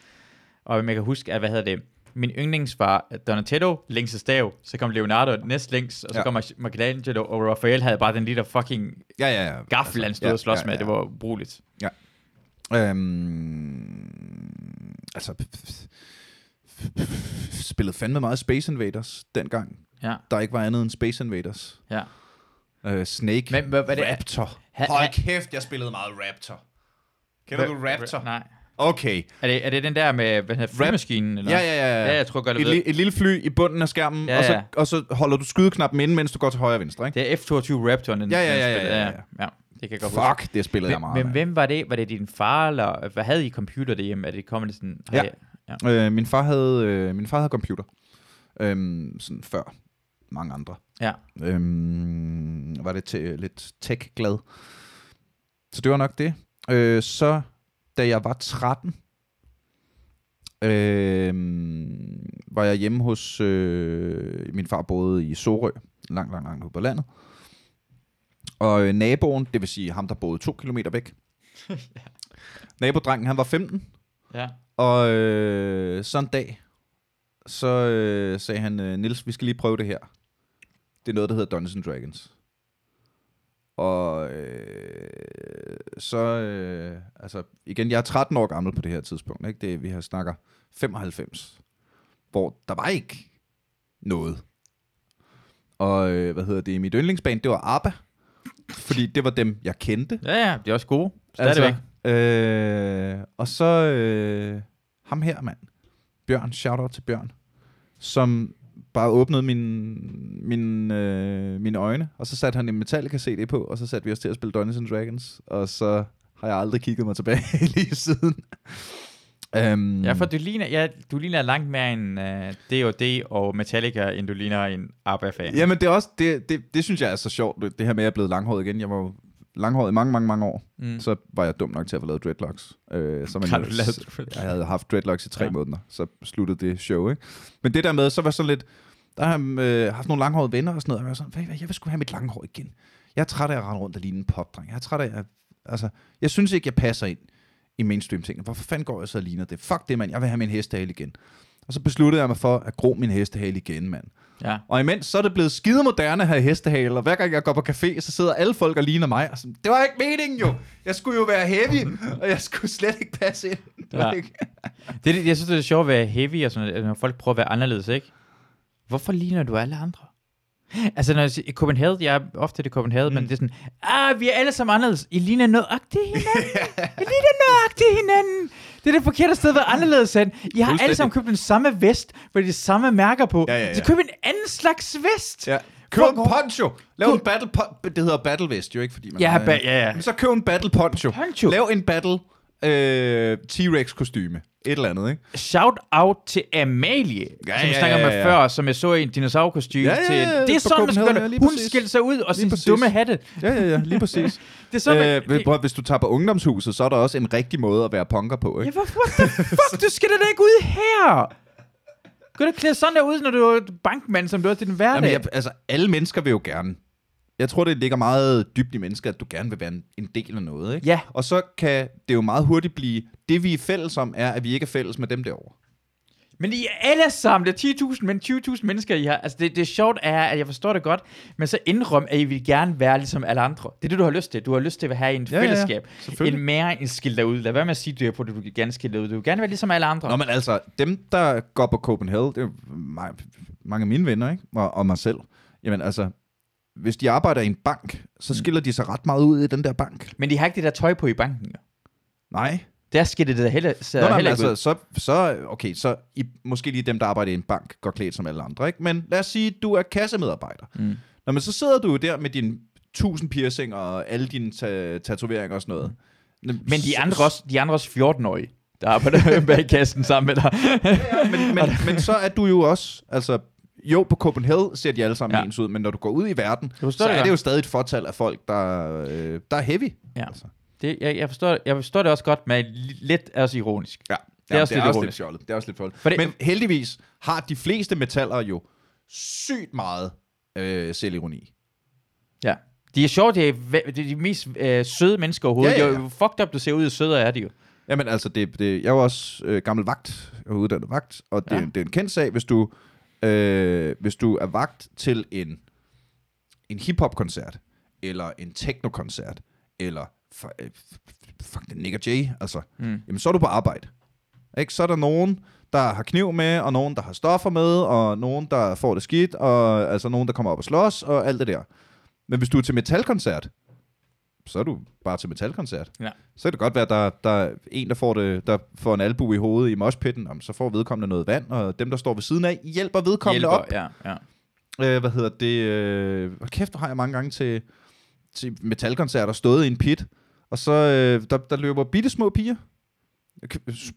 og man kan huske, at, hvad hedder det, min yndlings var Donatello, længste stav, så kom Leonardo næst længst, og så Ja. ja. kom Michelangelo, og Raphael havde bare den lille fucking Ja, ja, ja. gaffel, han stod ja, og slås ja, med, ja. det var ubrugeligt. Øhm, altså, spillede fandme meget Space Invaders dengang. Ja, Der ikke var andet end Space Invaders. ja. Uh, Snake. Men hvad, hvad det? Raptor. Ha- Hold kæft, jeg spillede meget Raptor. Kender du Raptor? Nej. Okay. Er det, er det den der med, hvad hedder flymaskinen? Eller? Ja, ja, ja. Ja, jeg tror godt, et, li- et lille fly i bunden af skærmen, Ja, og, så, ja. og så holder du skydeknappen inde, mens du går til højre og venstre, ikke? Det er F-22 Raptor, den, Ja, ja, ja, ja, ja, ja. ja. det kan jeg godt huske. Fuck, det spillede jeg meget. men hvem var det? Var det din far, eller hvad havde I computer derhjemme? Er det kommet sådan... Ja. I- Øh, min, far havde, øh, min far havde computer. Øhm, sådan før mange andre. Ja. Øhm, var det til, lidt tech-glad. Så det var nok det. Øh, så da jeg var 13, øh, var jeg hjemme hos... Øh, min far boede i Sorø, langt, langt, langt ude på landet. Og øh, naboen, det vil sige ham, der boede to kilometer væk. [laughs] Nabodrengen, han var 15, Ja. og øh, så en dag, så øh, sagde han, øh, Nils, vi skal lige prøve det her. Det er noget, der hedder Dungeons Dragons. Og øh, så, øh, altså igen, jeg er 13 år gammel på det her tidspunkt. Ikke? Det, vi har snakker 95, hvor der var ikke noget. Og øh, hvad hedder det, mit yndlingsband, det var ABBA. Fordi det var dem, jeg kendte. Ja, ja, det er også gode. Stadigvæk. Altså, øh, og så øh, ham her, mand. Bjørn, shout-out til Bjørn. Som bare åbnede min, min, øh, mine øjne, og så satte han en Metallica CD på, og så satte vi os til at spille Dungeons and Dragons, og så har jeg aldrig kigget mig tilbage [laughs] lige siden. Um, Ja, for du ligner, ja, du ligner langt mere en uh, D&D og Metallica, end du ligner en ABBA-fan. Jamen, det, er også, det, det, det synes jeg er så sjovt, det her med, at jeg er blevet langhåret igen. Jeg var jo langhåret i mange, mange, mange år. Mm. Så var jeg dum nok til at få lavet dreadlocks. Øh, så man jo- du lavet dreadlocks? Jeg havde haft dreadlocks i tre Ja. måneder, så sluttede det show, ikke? Men det der med, så var sådan lidt... Der har jeg øh, haft nogle langhårede venner og sådan noget, og jeg var sådan, "Ved I hvad, jeg vil sgu have mit langhår igen. Jeg er træt af at rende rundt og ligne en popdreng. Jeg er træt af, at, altså, jeg synes ikke, jeg passer ind i mainstream ting. Hvorfor fanden går jeg så og ligner det? Fuck det, mand. Jeg vil have min hestehale igen. Og så besluttede jeg mig for at gro min hestehale igen, mand. Ja. Og imens så er det blevet skide moderne at have hestehale, og hver gang jeg går på café, så sidder alle folk og ligner mig. Og sådan, det var ikke meningen jo. Jeg skulle jo være heavy, og jeg skulle slet ikke passe ind. [laughs] Det Ja. ikke. Det, jeg synes, det er sjovt at være heavy, og sådan, noget, når folk prøver at være anderledes, ikke? Hvorfor ligner du alle andre? [laughs] Altså, når jeg siger, Copenhagen, jeg er ofte i Copenhagen, mm. men det er sådan, ah, vi er alle sammen anderledes. I ligner nøjagtigt hinanden. [laughs] I ligner nøjagtigt hinanden. Det er det forkerte sted at være anderledes hen. I har alle sammen købt den samme vest, med de samme mærker på. Ja, ja, ja. Så køb en anden slags vest. Ja. Køb en poncho. Lav en battle po- Det hedder battle vest jo ikke, fordi man... Ja, øh, ba- ja, ja. Men så køb en battle poncho. Poncho. Lav en battle øh, T-Rex kostyme. Et eller andet, ikke? Shout out til Amalie, Ja, som vi ja, snakker ja, med ja. før, som jeg så i en dinosaurkostyme. Ja, ja, til, ja, det er sådan, man skal gøre ja, det. Hun skilte sig ud og sin dumme hatte. Ja, ja, ja, lige præcis. [laughs] Det er sådan, øh, prøv, hvis du tager på ungdomshuset, så er der også en rigtig måde at være punker på, Ja, ikke? hvor, what the fuck? Du skal da ikke ud her! Gå da klæde sådan der ud, når du er bankmand, som du er til den hverdag. Jamen, jeg, altså, alle mennesker vil jo gerne. Jeg tror, det ligger meget dybt i mennesker, at du gerne vil være en, en del af noget, ikke? Ja. Og så kan det jo meget hurtigt blive, det vi er fælles om, er, at vi ikke er fælles med dem derovre. Men I er alle sammen, det er 10.000, men 20.000 mennesker, I har. Altså, det, det sjovt, er, at jeg forstår det godt, men så indrøm, at I vil gerne være ligesom alle andre. Det er det, du har lyst til. Du har lyst til at have en Ja, ja, ja. fællesskab. Selvfølgelig. En mere en skilt derud. Lad være med at sige, at du er på det, du gerne skille derud. Du vil gerne være ligesom alle andre. Nå, men altså, dem, der går på Copenhagen, det er jo mange, af mine venner, ikke? Og, og mig selv. Jamen altså, hvis de arbejder i en bank, så skiller de sig ret meget ud i den der bank. Men de har ikke det der tøj på i banken. jo. Nej. Der skal det da heller, så Nå, nej, heller altså, så, så, okay, så i, måske lige dem, der arbejder i en bank, går klædt som alle andre, ikke? Men lad os sige, du er kassemedarbejder. Mm. Nå, men så sidder du jo der med dine tusind piercing og alle dine ta- tatoveringer og sådan noget. Men de andre også, de andre også 14-årige, der arbejder [laughs] bag kassen sammen med dig. men, men, [laughs] men så er du jo også, altså, jo, på Copenhagen ser de alle sammen Ja. ja. ens ud, men når du går ud i verden, så det er det jo stadig et fortal af folk, der, øh, der er heavy. Ja. Altså. Det, jeg, jeg, forstår, jeg forstår det også godt, men li- lidt også ironisk. Ja, Det er også det lidt er også lidt fjollet. Det er også lidt fjollet. For det- Men heldigvis har de fleste metaller jo sygt meget øh, selvironi. Ja. De er sjove, det er, det er de mest øh, søde mennesker overhovedet. Ja, Ja, ja, ja, ja. ja. Fucked up, du ser ud, og sødere er de jo. Jamen altså, det, det, jeg var også øh, gammel vagt. Jeg var uddannet vagt, og det, ja. Ja. det er en kendt sag, hvis du, øh, hvis du er vagt til en, en hip-hop-koncert, eller en techno-koncert, eller f- øh, fuck, det Nick og Jay, altså, Mm. jamen så er du på arbejde. Ikke? Så er der nogen, der har kniv med, og nogen, der har stoffer med, og nogen, der får det skidt, og altså nogen, der kommer op og slås, og alt det der. Men hvis du er til metalkoncert, så er du bare til metalkoncert. Ja. Så kan det godt være, at der, der er en, der får, det, der får en albu i hovedet i moshpitten, jamen, så får vedkommende noget vand, og dem, der står ved siden af, hjælper vedkommende Hjælper, op. ja, ja. Øh, hvad hedder det? Øh, kæft, hvor har jeg mange gange til, til metalkoncerter stået i en pit, og så øh, der, der løber bitte små piger,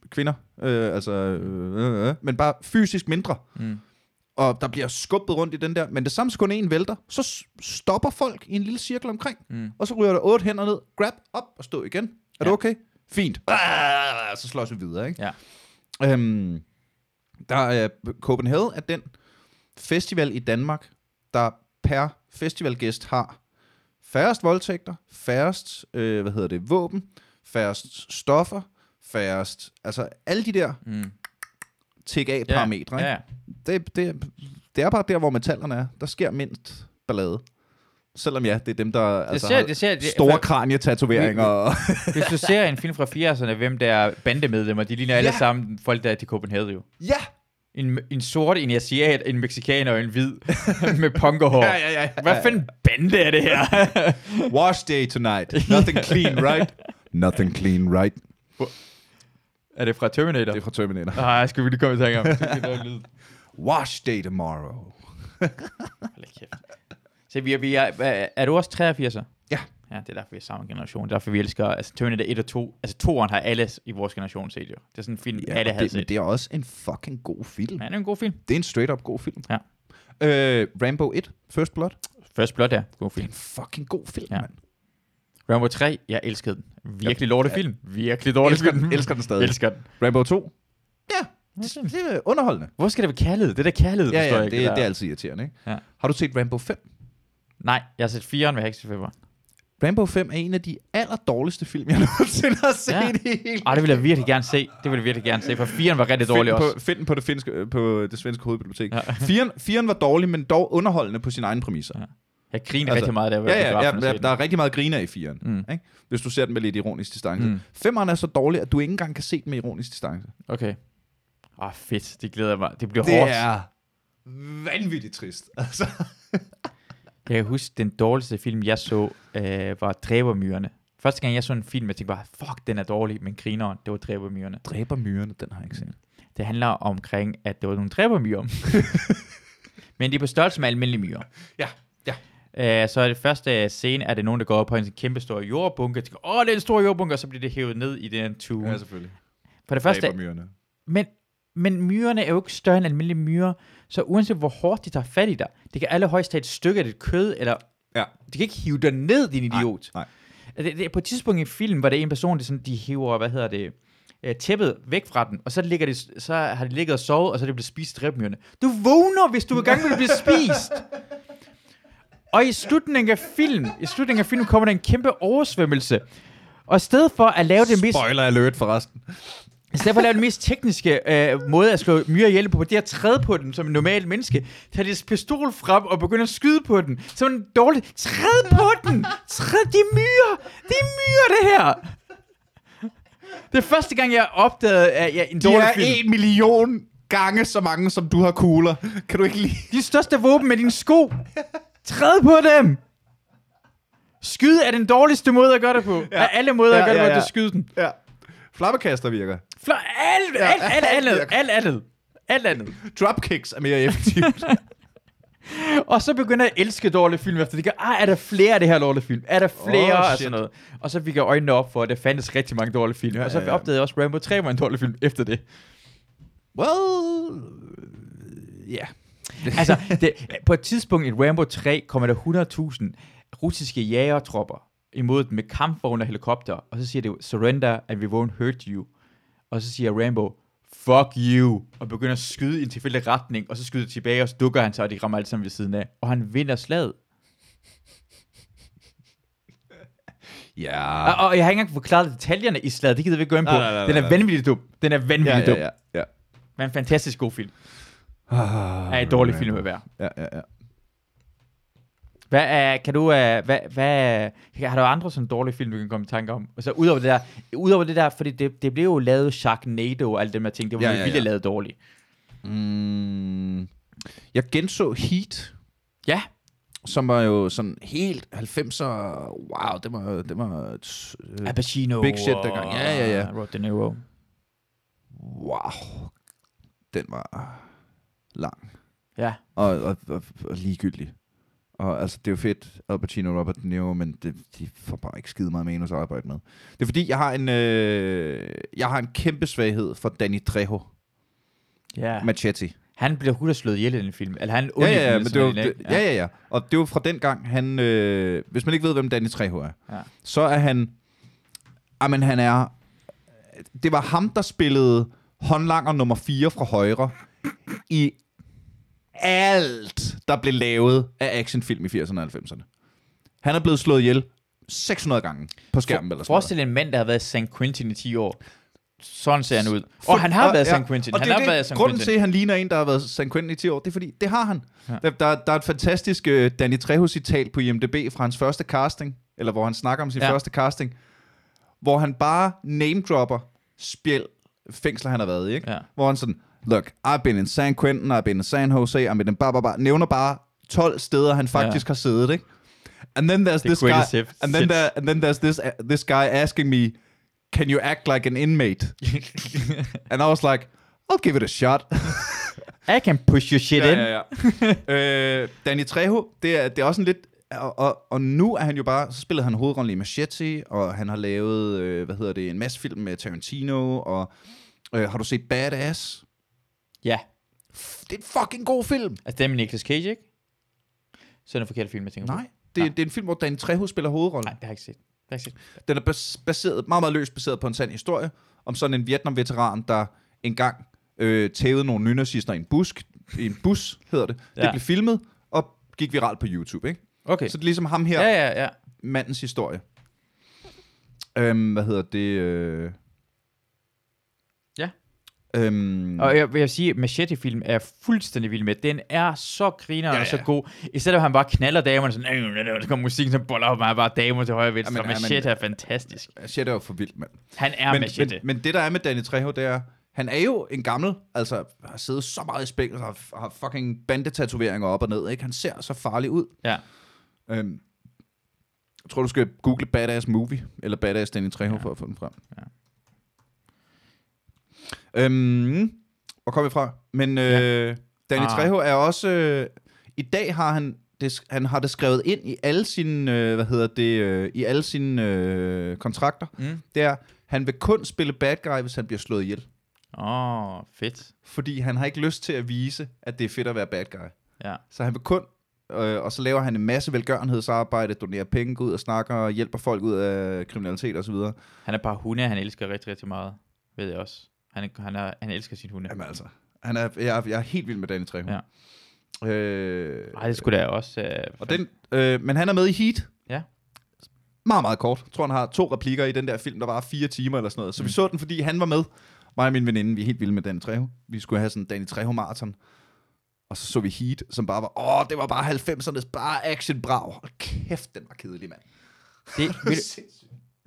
kvinder, øh, altså, øh, øh, øh, men bare fysisk mindre, Mm. og der bliver skubbet rundt i den der, men det samme sekund en vælter, så stopper folk i en lille cirkel omkring, Mm. og så ryger der otte hænder ned, grab op og stå igen. Er ja. det okay? Fint. Ah, så slås vi videre, ikke? Ja. Øhm, der er Copenhagen er den festival i Danmark, der per festivalgæst har færrest voldtægter, færrest, øh, hvad hedder det, våben, færrest stoffer, færrest, altså alle de der Mm. tik af parametre. Ja. Det, det, det er bare der, hvor metallerne er. Der sker mindst ballade. Selvom ja, det er dem, der altså, ser- det ser- det- store kranietatoveringer. [laughs] Hvis du ser en film fra 80'erne, hvem der er bandemedlemmer, de ligner alle Ja. sammen folk, der er til Copenhagen jo. ja! En, en sort, en asiat, en meksikaner og en hvid [laughs] med punkerhår. Ja, ja, ja, ja. Hvad fanden bande er det her? [laughs] Wash day tonight. Nothing clean, right? Nothing clean, right? er det fra Terminator? Det er fra Terminator. Nej, jeg skulle lige komme i tanke om. Skal. Wash day tomorrow. Hold kæft. Så vi er, vi er, er, er du også 83'er? Ja. Ja, det er derfor, vi er samme generation. Det er derfor, vi elsker altså, Terminator 1 og 2. Altså, toeren har alle i vores generation set jo. Det er sådan en film, ja, alle havde det, men set. det er også en fucking god film. Ja, det er en god film. Det er en straight up god film. Ja. Øh, Rambo 1, First Blood. First Blood, ja. God Det er film. en fucking god film, Ja. ja. mand. Rambo 3, jeg elskede den. Virkelig lorte film. Virkelig dårlig Elsker film. den, elsker den stadig. elsker den. Rambo 2. Ja, det, det er underholdende. Hvor skal det være kærlighed? Det der kærlighed, Ja, ja, jeg det, ikke. det der. er altid irriterende, ikke? Ja. Har du set Rambo 5? Nej, jeg har set 4'eren med Heksefeber. Rambo 5 er en af de aller dårligste film, jeg [laughs] nogensinde har set Ja. i hele Ej, det vil jeg virkelig gerne se. Det vil jeg virkelig gerne se, for 4'eren var rigtig Find dårlig den også. på, find den på det, finske, øh, på det svenske hovedbibliotek. Ja. Ja. [laughs] Firen, firen var dårlig, men dog underholdende på sine egne præmisser. Ja. Jeg griner Altså, rigtig meget, der Ja, ja, ja, ja der er rigtig meget griner i firen, Mm. ikke? hvis du ser den med lidt ironisk distance. Mm. Mm. Femmeren er så dårlig, at du ikke engang kan se den med ironisk distance. Okay. Oh, fedt. Det glæder jeg mig. Det bliver Det hårdt. er vanvittigt trist. [laughs] Altså. Jeg kan huske, den dårligste film, jeg så, øh, var Dræbermyrerne. Første gang, jeg så en film, jeg tænkte bare, fuck, den er dårlig, men grineren, det var Dræbermyrerne. Dræber myrerne, den har jeg ikke set. Det handler omkring, at det var nogle dræbermyrer. [laughs] men de er på størrelse med almindelige myrer. Ja, ja. Øh, så er det første scene, er det nogen, der går op på en kæmpe stor jordbunke, og tænker, åh, det er en stor jordbunke, og så bliver det hævet ned i den tube. Ja, selvfølgelig. For det første. Men, men myrerne er jo ikke større end almindelige myrer, så uanset hvor hårdt de tager fat i dig, det kan alle højst tage et stykke af dit kød, eller Ja. de kan ikke hive dig ned, din idiot. nej. Det, det, på et tidspunkt i film, var det en person, der sådan, de hiver, hvad hedder det, øh, tæppet væk fra den, og så, ligger det, så har de ligget og sovet, og så er det blevet spist af dræbmyrerne. Du vågner, hvis du er i gang med at blive spist. Og i slutningen af film, i slutningen af film kommer der en kæmpe oversvømmelse. Og i stedet for at lave det mest Spoiler alert forresten. I stedet for at lave den mest tekniske øh, måde at slå myrer ihjel på, det er at træde på den som en normal menneske. Tag dit pistol frem og begynde at skyde på den. Så en dårlig... Træd på den! Træd de myrer! Det er myrer, det her! Det er første gang, jeg opdagede at jeg, en De dårlig er film. en million gange så mange, som du har kugler. Kan du ikke lide? De største våben med dine sko. Træd på dem! Skyd er den dårligste måde at gøre det på. Ja. Af alle måder Ja, at gøre det ja, på, ja. det er skyde den. Ja. Flammekaster virker. Flot, alt, alt, alt, alt andet, alt andet. Alt andet. Dropkicks er mere effektivt. [laughs] Og så begynder jeg at elske dårlige film efter det. Ah, er der flere af det her dårlige film? Er der flere Oh, af shit. sådan noget? Og så fik jeg øjnene op for, at der fandtes rigtig mange dårlige film. Ja, og så ja, ja. opdagede jeg også, at Rambo 3 var en dårlig film efter det. well, ja. altså, [laughs] det, på et tidspunkt i Rambo 3 kommer der 100.000 russiske jægertropper imod dem med kampvogne og helikopter. Og så siger det jo, surrender and we won't hurt you. Og så siger Rambo, fuck you, og begynder at skyde i en tilfældig retning, og så skyder tilbage, og så dukker han sig, og de rammer alle sammen ved siden af. Og han vinder slaget. Ja. Og, og jeg har ikke engang forklaret detaljerne i slaget, det gider vi ikke gå ind på. Nej, nej, nej, Den er vanvittigt dum. Den er vanvittigt ja, dum. ja, ja. Men en fantastisk god film. Ah, Er en dårlig film at være. Ja, ja, ja. Hvad er, kan du, uh, hvad, hvad, har du andre sådan dårlige film, du kan komme i tanke om? Og så udover det der, udover det der, fordi det, det blev jo lavet Sharknado og alle dem der ting, det var Ja, ja, ja, vildt ja. lavet dårligt. Mm, jeg genså Heat, Ja, som var jo sådan helt 90'er. Wow, det var, det var øh, Al Pacino Big shit dengang. Ja, ja, ja. Robert De Niro. wow. Den var lang Ja, og, og, og, og ligegyldig. Og altså, det er jo fedt, Al Pacino og Robert De Niro, men det, de får bare ikke skide meget manus at arbejde med. Det er fordi, jeg har en, øh, jeg har en kæmpe svaghed for Danny Trejo, ja. ja. Machete. Han bliver hurtigt slået ihjel i den film. Eller han Ja, ja, ja, men det var, det, ja, ja, ja. Og det var fra den gang, han, øh, hvis man ikke ved, hvem Danny Trejo er, Ja. så er han, jamen han er, det var ham, der spillede håndlanger nummer 4 fra højre i alt, der blev lavet af actionfilm i 80'erne og 90'erne. Han er blevet slået ihjel 600 gange på skærmen. eller sådan noget. Forestil en mand, der har været i St. Quentin i 10 år. Sådan ser han ud. For- Og han har været i ja, St. Quentin. Og Han det har det, været St. grunden Quentin. til, at han ligner en, der har været i St. Quentin i 10 år, det er fordi, det har han. Ja. Der, der, der er et fantastisk uh, Danny Trejo-citat på IMDb fra hans første casting, eller hvor han snakker om sin Ja. første casting, hvor han bare name-dropper spjæld fængsler, han har været i, ikke? Ja. Hvor han sådan, look, I've been in San Quentin, I've been in San Jose, I've been in bar, bar, bar. Nævner bare 12 steder, han faktisk Ja. har siddet, ikke? And then there's The this guy, hit and then, there, and then there's this, uh, this guy asking me, can you act like an inmate? [laughs] And I was like, I'll give it a shot. I can push your shit in. ja, ja. øh, Danny Trejo, det er, det er også en lidt... Og, og, og nu er han jo bare... Så spillede han hovedrollen i Machete, og han har lavet, øh, hvad hedder det, en masse film med Tarantino, og øh, har du set Badass? Ja. F- Det er en fucking god film. Altså, det er med Nicolas Cage, ikke? Så er det en forkert film, jeg tænker på. Nej, det, Nej. det er en film, hvor Danny Trejo spiller hovedrollen. Nej, det har jeg ikke set. Det har jeg ikke set. Den er bas- baseret, meget, meget løst baseret på en sand historie, om sådan en Vietnam-veteran, der engang øh, tævede nogle nynazister i en busk, i en bus, hedder det. Ja. Det blev filmet, og gik viralt på YouTube, ikke? Okay. Så det er ligesom ham her, Ja, ja, ja. mandens historie. Øhm, hvad hedder det? Øh... Ja. Øhm... Og jeg vil sige, at Machete-film er fuldstændig vild med. Den er så griner ja, Ja, og så ja. god. I stedet for, at han bare knaller damerne sådan, der kommer musikken, så boller op, og han bare damer til højre venstre. Jamen, jamen- Machete er fantastisk. Shit er jo for vildt, mand. Han er men, Machete. men, men det, der er med Danny Trejo, det er, han er jo en gammel, altså har siddet så meget i spil, og har, har fucking bandetatoveringer op og ned, ikke? Han ser så farlig ud. Ja. Øhm, jeg tror, du skal google Badass Movie, eller Badass Danny Trejo, Ja. ja. for at få den frem. Ja. Øhm, hvor kom vi fra? Men øh, Ja. Danny Ah. Trejo er også... Øh, I dag har han det, han har det skrevet ind i alle sine, øh, hvad hedder det, øh, i alle sine øh, kontrakter. Mm. Det er, han vil kun spille bad guy, hvis han bliver slået ihjel. Åh, oh, fedt. Fordi han har ikke lyst til at vise, at det er fedt at være bad guy. Ja. Så han vil kun, øh, og så laver han en masse velgørenhedsarbejde, donerer penge, går ud og snakker, og hjælper folk ud af kriminalitet osv. Han er bare hunde, han elsker rigtig, rigtig meget. Ved jeg også. Han, er, han, er, han elsker sin hunde. Jamen altså, han er, jeg, er- jeg er helt vild med Danny Trejo. Ja. Øh, Ej, det skulle da også... Øh, og den, øh, men han er med i Heat. Ja. Meget, meget kort. Jeg tror, han har to replikker i den der film, der var fire timer eller sådan noget. Så mm. vi så den, fordi han var med. Mig og min veninde, vi er helt vilde med Danny Trejo. Vi skulle have sådan en Danny Trejo-marathon. Og så så vi Heat, som bare var, åh, det var bare 90'ernes, bare action brav. Hold kæft, den var kedelig, mand. det, [laughs] vil,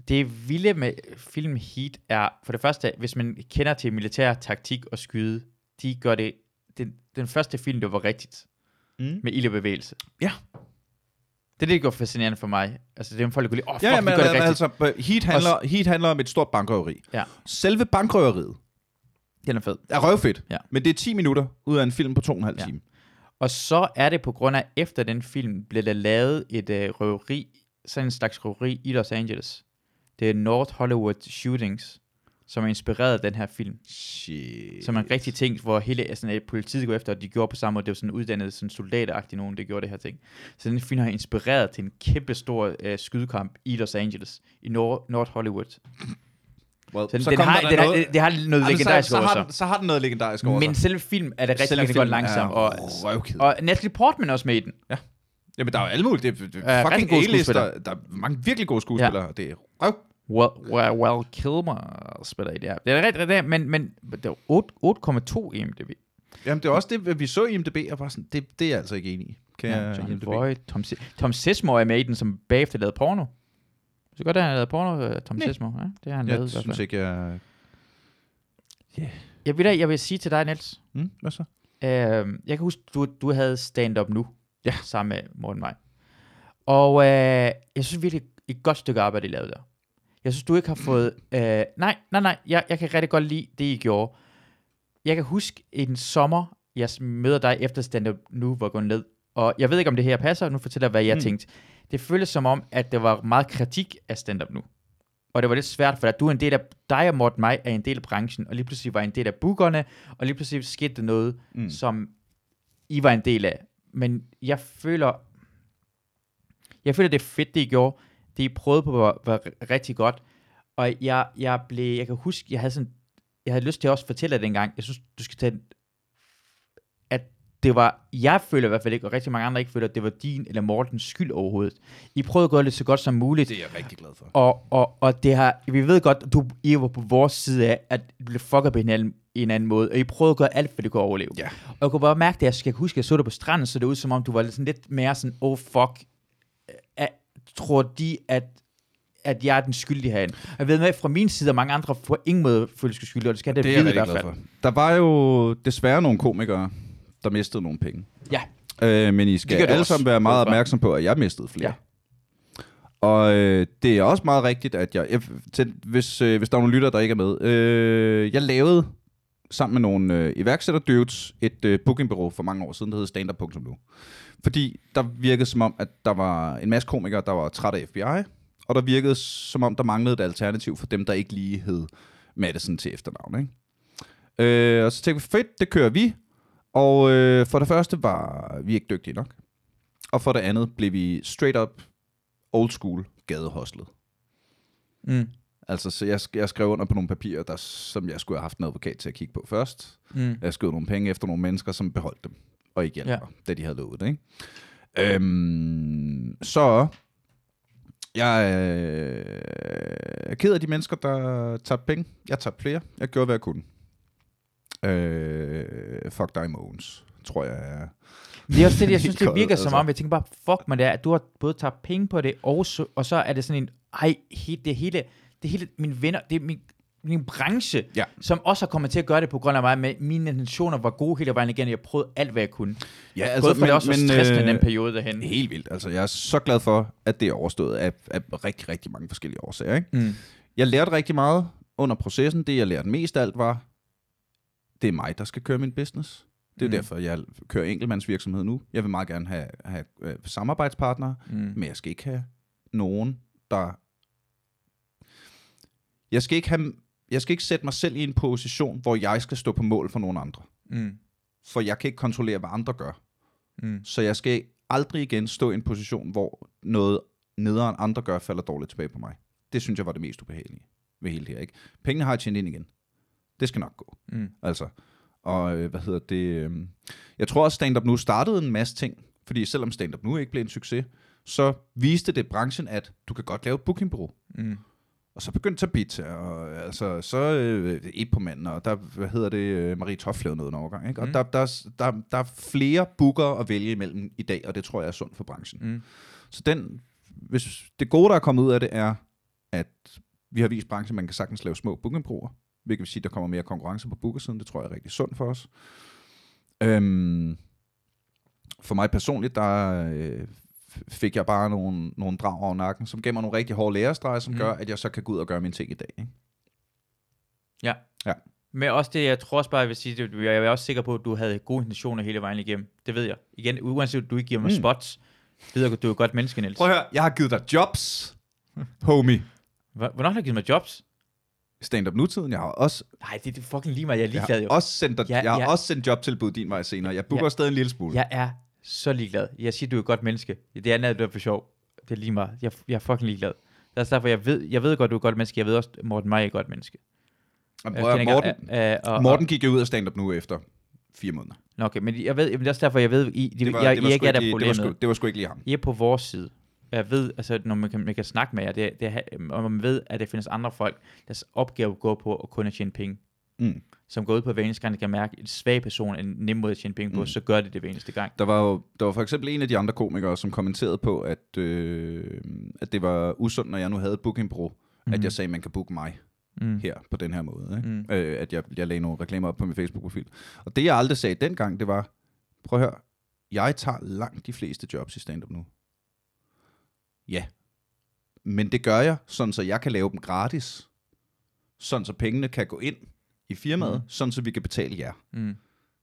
det vilde med film Heat er, for det første, hvis man kender til militær taktik og skyde, de gør det, den, den første film, der var rigtigt, Mm. med ild og bevægelse. Ja. Det er det, der går fascinerende for mig. Altså, det er en folk, der går lige, åh, oh, fuck, Ja, ja, men gør det rigtigt. altså, Heat handler, Heat handler om et stort bankrøveri. Ja. Selve bankrøveriet Den er fed. er røvfedt, Ja. men det er 10 minutter ud af en film på to og en halv Ja. time. Og så er det på grund af, efter den film, blev der lavet et øh, røveri, sådan en slags røveri i Los Angeles. Det er North Hollywood Shootings, som er inspireret af den her film. Shit. Som er en rigtig ting, hvor hele sådan, et politiet går efter, og de gjorde på samme måde. Det var sådan uddannet sådan soldateragtigt nogen, der gjorde det her ting. Så den film har inspireret til en kæmpe stor øh, skydekamp i Los Angeles, i Nord- North Hollywood. Well, Så, så den, har, den har, det har noget Jamen, legendarisk så, så, over har den, så har den noget legendarisk over Men sig. selve film er det rigtig, rigtig godt langsomt. Og, røvkedelig. og Natalie Portman er også med i den. Jamen, der er jo alle mulige. Det, det Ja, er fucking gode A-lister. skuespillere. Der er mange virkelig gode skuespillere. Ja. Det er røv. Well, well, well Kilmer spiller i det her. Det er rigtig, rigtig men, men det er 8 8,2 i IMDb. Jamen, det er også det, vi så i IMDb, og bare sådan, det, det er jeg altså ikke enig i. Kan Ja, jeg John IMDb? Voight, Tom, Si- Tom Sismore er med i den, som bagefter lavede porno. Så godt, at han lavet porno, øh, Tom Nej. Sismore. Ja, det har han Jeg lavet. hvert synes ikke, jeg... Jeg vil, jeg vil sige til dig, Niels. Hmm, hvad så? Øh, jeg kan huske, du, du havde stand-up nu. Ja. Sammen med Morten Maj. Og øh, jeg synes virkelig, et godt stykke arbejde, I lavede der. Jeg synes, du ikke har fået... Øh, nej, nej, nej. Jeg, jeg kan rigtig godt lide det, I gjorde. Jeg kan huske en sommer, jeg møder dig efter stand-up nu, hvor jeg går ned. Og jeg ved ikke, om det her passer. Nu fortæller jeg, hvad jeg Mm. tænkte. Det føles som om, at der var meget kritik af stand-up nu. Og det var lidt svært, for at du er en del af, dig og Morten Maj er en del af branchen, og lige pludselig var en del af bookerne, og lige pludselig skete der noget, mm. som I var en del af. Men jeg føler, jeg føler, det er fedt, det I gjorde. Det I prøvede på var, var rigtig godt. Og jeg, jeg blev, jeg kan huske, jeg havde sådan, jeg havde lyst til at også fortælle dig dengang, jeg synes, du skal tage, at det var, jeg føler i hvert fald ikke, og rigtig mange andre ikke føler, at det var din eller Mortens skyld overhovedet. I prøvede at gøre det så godt som muligt. Det er jeg rigtig glad for. Og, og, og det har, vi ved godt, du I var på vores side af, at det blev fucket på hinanden i en anden måde, og I prøvede at gøre alt, hvad det kunne overleve. Ja. Og jeg kunne bare mærke det, jeg skal huske, at jeg så dig på stranden, så det ud som om, du var sådan lidt mere sådan, oh fuck, at, tror de, at at jeg er den skyldige herinde. Og Jeg ved med, fra min side, og mange andre på ingen måde føler sig skyldige, og det skal det, Det er jeg i hvert fald. for. Der var jo desværre nogle komikere, der mistede nogle penge. Ja, Øh, men I skal alle sammen være meget opmærksom på, at jeg mistede flere. Ja. Og øh, det er også meget rigtigt, at jeg, jeg til, hvis, øh, hvis der er nogle lytter, der ikke er med, øh, jeg lavede sammen med nogle øh, iværksætter-dudes et øh, bookingbureau for mange år siden, der hed standup.nu. Fordi der virkede som om, at der var en masse komikere, der var trætte af FBI, og der virkede som om, der manglede et alternativ for dem, der ikke lige hed Madison til efternavn. Ikke? Øh, og så tænkte vi, fedt, det kører vi. Og øh, for det første var vi ikke dygtige nok. Og for det andet blev vi straight up old school gadehostlet. mm. Altså, så jeg, jeg skrev under på nogle papirer, der, som jeg skulle have haft en advokat til at kigge på først. Mm. Jeg skrev nogle penge efter nogle mennesker, som beholdt dem, og ikke hjalp Ja. mig, da de havde lovet det. Ikke? Øhm, så jeg øh, er ked af de mennesker, der tager penge. Jeg tager flere. Jeg gjorde, hvad jeg kunne. Øh, fuck dig, Mogens, tror jeg er. Det er også det, jeg synes, [laughs] det virker som altså. om, jeg tænker bare, fuck man det er, at du har både taget penge på det, og så, og så er det sådan en, ej, det hele, det hele, mine venner, det er min, min branche, Ja. som også har kommet til at gøre det på grund af mig, med mine intentioner var gode hele vejen igen, jeg prøvede alt, hvad jeg kunne. Ja, Altså, Både for det også var stressende i den periode derhen. Helt vildt. Altså, jeg er så glad for, at det er overstået af, af rigtig, rigtig mange forskellige årsager. Ikke? Mm. Jeg lærte rigtig meget under processen. Det, jeg lærte mest af alt, var, det er mig, der skal køre min business. Det er Mm. mm. derfor, jeg kører enkeltmandsvirksomhed nu. Jeg vil meget gerne have, have øh, samarbejdspartnere, Mm. men jeg skal ikke have nogen, der... Jeg skal ikke have... Jeg skal ikke sætte mig selv i en position, hvor jeg skal stå på mål for nogen andre. Mm. For jeg kan ikke kontrollere, hvad andre gør. Mm. Så jeg skal aldrig igen stå i en position, hvor noget nederen andre gør, falder dårligt tilbage på mig. Det synes jeg var det mest ubehagelige ved hele det her. Ikke? Pengene har jeg tjent ind igen. Det skal nok gå. Mm. Altså, og øh, hvad hedder det? Øh, jeg tror også, stand-up nu startede en masse ting. Fordi selvom stand-up nu ikke blev en succes, så viste det branchen, at du kan godt lave et bookingbureau. Mm. Og så begyndte Tabitha, og altså, så øh, et på manden, og der, hvad hedder det, øh, Marie Toff lavede noget en overgang, ikke? Og Mm. der, der, der, der er flere bookere at vælge imellem i dag, og det tror jeg er sundt for branchen. Mm. Så den, hvis det gode, der er kommet ud af det, er, at vi har vist branchen, at man kan sagtens lave små bookingbureauer, hvilket vil sige, at der kommer mere konkurrence på bookersiden. Det tror jeg er rigtig sundt for os. Øhm, for mig personligt, der øh, fik jeg bare nogle, nogle drag over nakken, som gav mig nogle rigtig hårde lærestreger, som Mm. gør, at jeg så kan gå ud og gøre mine ting i dag. Ikke? Ja. Ja. Men også det, jeg tror også bare, jeg vil sige, det, jeg er også sikker på, at du havde gode intentioner hele vejen igennem. Det ved jeg. Igen, uanset at du ikke giver mig mm. Spots, ved jeg, du er et godt menneske, Niels. Prøv at høre, jeg har givet dig jobs, homie. Hvor- Hvornår har du givet mig jobs? Stand-up nutiden, jeg har også, Nej, det er fucking lige meget, jeg er jeg ligeglad har jo. også sendt, dig, Ja, jeg har ja. også sendt jobtilbud din vej senere. Jeg booker Ja. stadig en lille smule. Jeg er så ligeglad. Jeg siger, du er et godt menneske. Det andet er, du er for sjov. Det er lige meget. Jeg, jeg er fucking ligeglad. Det er også derfor, jeg ved, jeg ved godt, du er et godt menneske. Jeg ved også, Morten Maj er et godt menneske. Jamen, Jeg prøv Morten, øh, øh, og- Morten gik jo ud af stand-up nu efter fire måneder. Nå, okay, men jeg ved, men det er også derfor, jeg ved, I, Det var, jeg, det var, I ikke er der lige- det, var problemet. sgu, det var sgu ikke lige ham. I er på vores side. Jeg ved, altså, når man kan, man kan snakke med jer, det, det, og man ved, at der findes andre folk, deres opgave går på at kun at tjene penge. Mm. Som går ud på hver eneste gang, kan mærke, at en svag person er en nem måde at tjene penge på, Mm. så gør det det hver eneste gang. Der var jo der var for eksempel en af de andre komikere, som kommenterede på, at, øh, at det var usundt, når jeg nu havde et bookingbureau, mm. at jeg sagde, at man kan booke mig Mm. her på den her måde. Ikke? Mm. Øh, at jeg, jeg lagde nogle reklamer op på min Facebook-profil. Og det, jeg aldrig sagde dengang, det var, prøv at høre, jeg tager langt de fleste jobs i stand-up nu. Ja. Men det gør jeg, sådan så jeg kan lave dem gratis. Sådan så pengene kan gå ind i firmaet, mm. sådan så vi kan betale jer. Mm.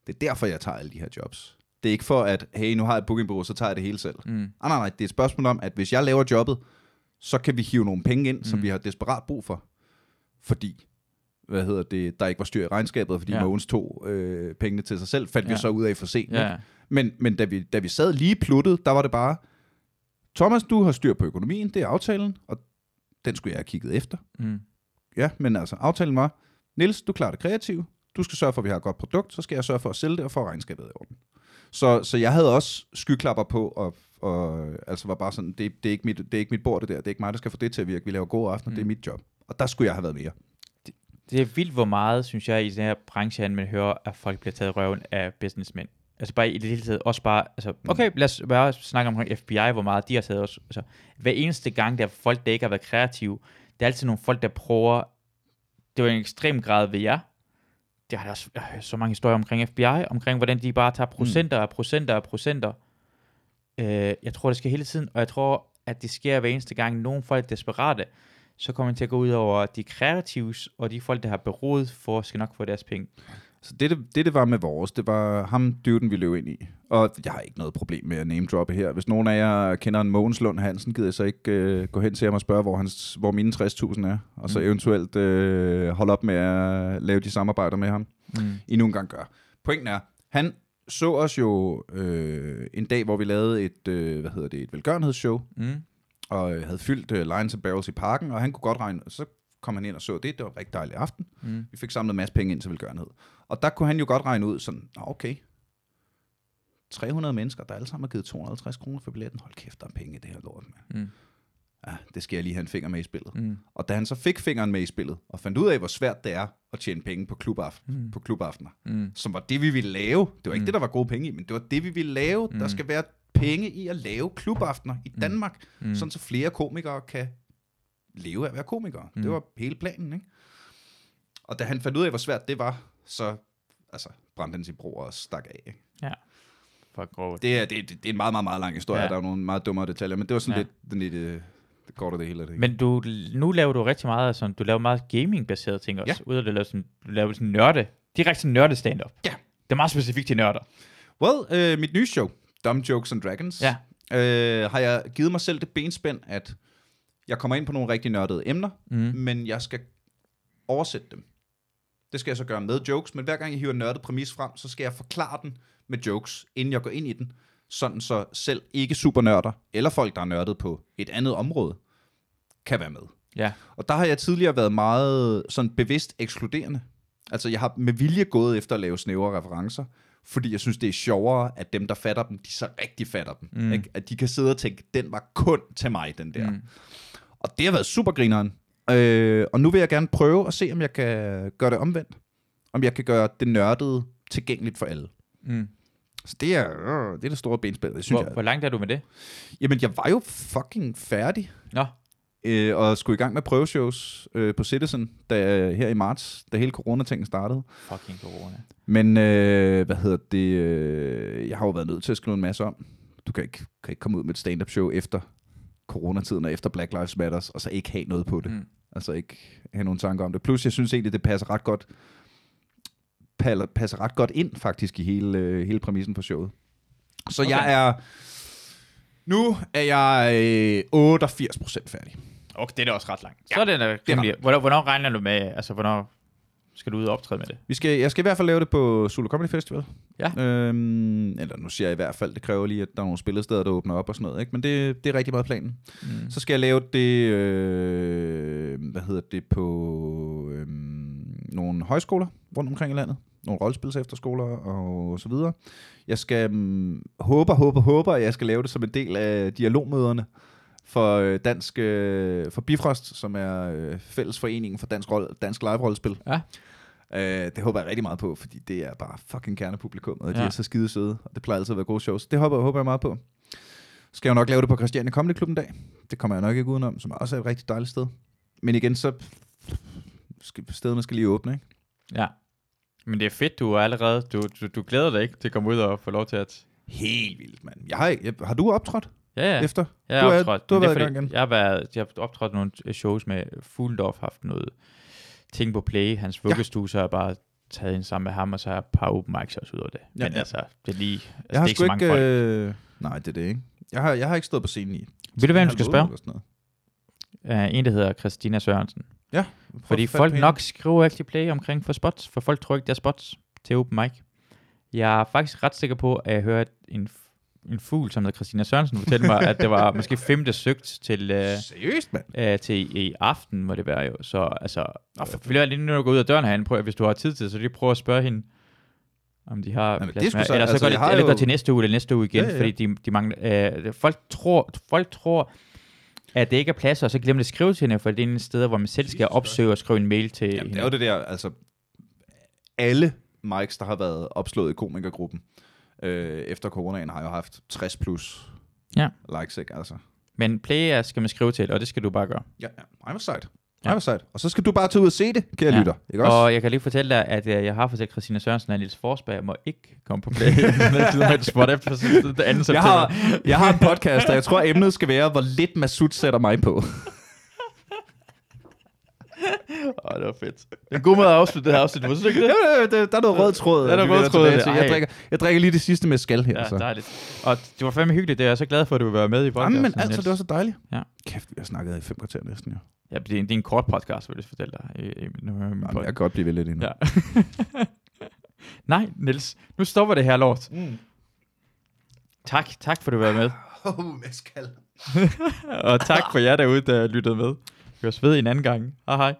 Det er derfor, jeg tager alle de her jobs. Det er ikke for, at hey, nu har jeg et bookingbureau, så tager jeg det hele selv. Mm. Nej, nej, nej. Det er et spørgsmål om, at hvis jeg laver jobbet, så kan vi hive nogle penge ind, mm. som vi har desperat brug for. Fordi, hvad hedder det, der ikke var styr i regnskabet, fordi ja. Mogens tog øh, pengene til sig selv, fandt ja. vi så ud af for sent. Ja. Ikke? Men, men da, vi, da vi sad lige pluttet, der var det bare, Thomas, du har styr på økonomien, det er aftalen, og den skulle jeg have kigget efter. Mm. Ja, men altså, aftalen var, Nils, du klarer det kreative, du skal sørge for, at vi har et godt produkt, så skal jeg sørge for at sælge det og få regnskabet i orden. Så, så jeg havde også skyklapper på, og, og altså var bare sådan, det, det, er ikke mit, det er ikke mit bord det der, det er ikke mig, der skal få det til at virke, vi laver gode aftener, mm. det er mit job. Og der skulle jeg have været mere. Det er vildt, hvor meget, synes jeg, i den her branche, man hører, at folk bliver taget røven af businessmænd. Altså bare i det hele taget, også bare, altså, okay, lad os bare snakke om FBI, hvor meget de har taget også. Altså, hver eneste gang, der er folk, der ikke har været kreative, det er altid nogle folk, der prøver, det var en ekstrem grad ved jer, det har jeg også hørt så mange historier omkring FBI, omkring hvordan de bare tager procenter og procenter og procenter. Øh, jeg tror, det sker hele tiden, og jeg tror, at det sker hver eneste gang, nogle folk er desperate, så kommer det til at gå ud over de kreatives, og de folk, der har beroet for, skal nok få deres penge. Så det, det, det, var med vores, det var ham, dyvden, vi løb ind i. Og jeg har ikke noget problem med at name droppe her. Hvis nogen af jer kender en Mogens Lund Hansen, gider jeg så ikke øh, gå hen til ham og spørge, hvor, hans, hvor mine 60.000 er. Og så Mm. eventuelt øh, holde op med at lave de samarbejder med ham. Mm. endnu en gang gør. Pointen er, han så os jo øh, en dag, hvor vi lavede et, øh, hvad hedder det, et velgørenhedsshow, Mm. og øh, havde fyldt øh, Lions and Barrels i parken, og han kunne godt regne, så kom han ind og så det, det var en rigtig dejlig aften. Mm. Vi fik samlet en masse penge ind til velgørenhed. Og der kunne han jo godt regne ud sådan, okay, 300 mennesker, der alle sammen har givet 250 kroner for billetten. Hold kæft, der er penge i det her lort, mand. Mm. Ja, det skal jeg lige have en finger med i spillet. Mm. Og da han så fik fingeren med i spillet, og fandt ud af, hvor svært det er at tjene penge på, klubaften, Mm. på klubaftener, Mm. som var det, vi ville lave. Det var ikke Mm. det, der var gode penge i, men det var det, vi ville lave. Mm. Der Mm. skal være penge i at lave klubaftener i Danmark, mm. Mm. sådan så flere komikere kan leve af at være komikere. Mm. Mm. Det var hele planen, ikke? Og da han fandt ud af, hvor svært det var, så altså, brændte han sin bror og stak af. Ikke? For grov. Det, er, det, det, det er en meget, meget, meget lang historie. Ja. Ja. Der er nogle meget dummere detaljer, men det var sådan ja. Ja. lidt, den lidt øh, det går det hele. af Det, ikke? Men du, nu laver du rigtig meget sådan, du laver meget gaming-baseret ting også. Ja. Ud af det laver sådan, du laver sådan nørde, direkte nørde stand-up. Ja. Det er meget specifikt til nørder. Well, øh, mit nye show, Dumb Jokes and Dragons, Ja. øh, har jeg givet mig selv det benspænd, at jeg kommer ind på nogle rigtig nørdede emner, Mm. men jeg skal oversætte dem. Det skal jeg så gøre med jokes, men hver gang jeg hiver en nørdet præmis frem, så skal jeg forklare den med jokes, inden jeg går ind i den, sådan så selv ikke supernørder, eller folk, der er nørdet på et andet område, kan være med. Ja. Og der har jeg tidligere været meget sådan bevidst ekskluderende. Altså jeg har med vilje gået efter at lave snævre referencer, fordi jeg synes, det er sjovere, at dem, der fatter dem, de så rigtig fatter dem. Mm. Ikke? At de kan sidde og tænke, den var kun til mig, den der. Mm. Og det har været super grineren. Øh, og nu vil jeg gerne prøve at se, om jeg kan gøre det omvendt. Om jeg kan gøre det nørdede tilgængeligt for alle. Mm. Så det er, øh, det er det store benspil, det synes Hvor, jeg. hvor langt er du med det? Jamen, jeg var jo fucking færdig Nå, øh, og skulle i gang med prøveshows øh, på Citizen da, her i marts, da hele coronatingen startede. fucking corona. Men øh, hvad hedder det? Øh, jeg har jo været nødt til at skrive en masse om. Du kan ikke, kan ikke komme ud med et stand-up show efter coronatiden og efter Black Lives Matters, og så ikke have noget på det. Mm. Altså ikke have nogen tanker om det. Plus, jeg synes egentlig, det passer ret godt passer ret godt ind faktisk i hele, øh, hele præmissen på showet. Så okay. Jeg er... Nu er jeg øh, 88% færdig. Okay, det er da også ret langt. Ja, Så er det da er rimelig. Hvornår, hvornår regner du med, altså hvornår... skal du ud og optræde med det? Vi skal, jeg skal i hvert fald lave det på Zulu Comedy Festival. Ja. Øhm, eller nu siger jeg i hvert fald, det kræver lige, at der er nogle spillesteder, der åbner op og sådan noget. Ikke? Men det, det er rigtig meget planen. Mm. Så skal jeg lave det, øh, hvad hedder det, på øh, nogle højskoler rundt omkring i landet. Nogle rollespilsefterskoler og så videre. Jeg skal mm, håber, håber, håber, at jeg skal lave det som en del af dialogmøderne for øh, dansk, øh, for Bifrost, som er øh, fællesforeningen for dansk, roll, dansk live-rollespil. Ja. Øh, det håber jeg rigtig meget på, fordi det er bare fucking kernepublikum, og de Ja. er så skide søde, og det plejer altid at være gode shows. Det håber, håber jeg meget på. Skal jeg jo nok lave det på Christiania Comedy Club en dag. Det kommer jeg nok ikke udenom, som også er et rigtig dejligt sted. Men igen, så skal, stederne skal lige åbne, ikke? Ja. Men det er fedt, du er allerede, du, du, du glæder dig ikke til at komme ud og få lov til at... Helt vildt, mand. Jeg har, jeg, har du optrådt Ja, ja. ja. efter? Jeg Du er- optrådt. du har været er i gang igen. Jeg har, været, jeg har optrådt nogle shows med Fuglendorf, haft noget ting på play. Hans vuggestue, så har jeg bare taget ind sammen med ham, og så har jeg et par open mics også ud af det. Ja, Men ja. altså, det er lige... Altså, Jeg har det er ikke så mange ikke... folk. Øh... Nej, det er det ikke. Jeg har, jeg har ikke stået på scenen i... Ved du, hvem du skal spørge? sådan noget. Uh, en, der hedder Christina Sørensen. Ja. Fordi folk nok skriver ikke til play omkring for spots, for folk tror ikke, der er spots til open mic. Jeg er faktisk ret sikker på, at jeg hørte en, en fugl, som hedder Christina Sørensen, fortælle mig, at det var måske femte søgt til, uh, Seriøst, mand? uh, til i aften, må det være jo. Så altså, vil jeg lige nu gå ud af døren herinde, prøv, hvis du har tid til, så lige prøve at spørge hende, om de har Jamen, det plads sgu med. så- Eller så altså, går det, eller jo- går til næste uge, eller næste uge igen, Ja, ja. fordi de, de mangler... Uh, folk, tror, folk tror, at det ikke er plads, og så glemmer de at skrive til hende, for det er en sted, hvor man selv skal opsøge og skrive en mail til Jamen, det hende. er jo det der, altså... Alle mics, der har været opslået i komikergruppen øh, efter coronaen, har jo haft 60 plus Ja. likes, ikke? Altså. Men player skal man skrive til, og det skal du bare gøre. Ja, ja. Hvor sejt. Ja. Hvor sejt. Og så skal du bare tage ud og se det, kære Ja. lytter. Ikke også? Og jeg kan lige fortælle dig, at øh, jeg har fortalt Christina Sørensen og Niels Forsberg må ikke komme på play. [laughs] med et spot efter det andet jeg, september. har, jeg har en podcast, og jeg tror, emnet skal være, hvor lidt Masud sætter mig på. Åh, det var fedt. Det er en god måde at afslutte det her afsnit. Synes du ikke det? Ja, der, der er noget rød tråd. Der er noget rød tråd, til. Jeg drikker, jeg drikker lige det sidste med skal her. Ja, så. dejligt. Og det var fandme hyggeligt. Det er jeg så glad for, at du vil være med i podcasten. Jamen, altså, det var så dejligt. Ja. Kæft, vi har snakket i fem kvarter næsten, jo. Ja, det er, en, det er en kort podcast, vil jeg fortælle dig. I, i, nu, Jamen, jeg kan godt blive ved lidt endnu. Ja. [laughs] Nej, Niels. Nu stopper det her lort. Mm. Tak, tak for, at du var med. [laughs] Oh, mezcal. [laughs] Og tak for jer derude, der lyttede med. Vi høres ved en anden gang. Hej hej.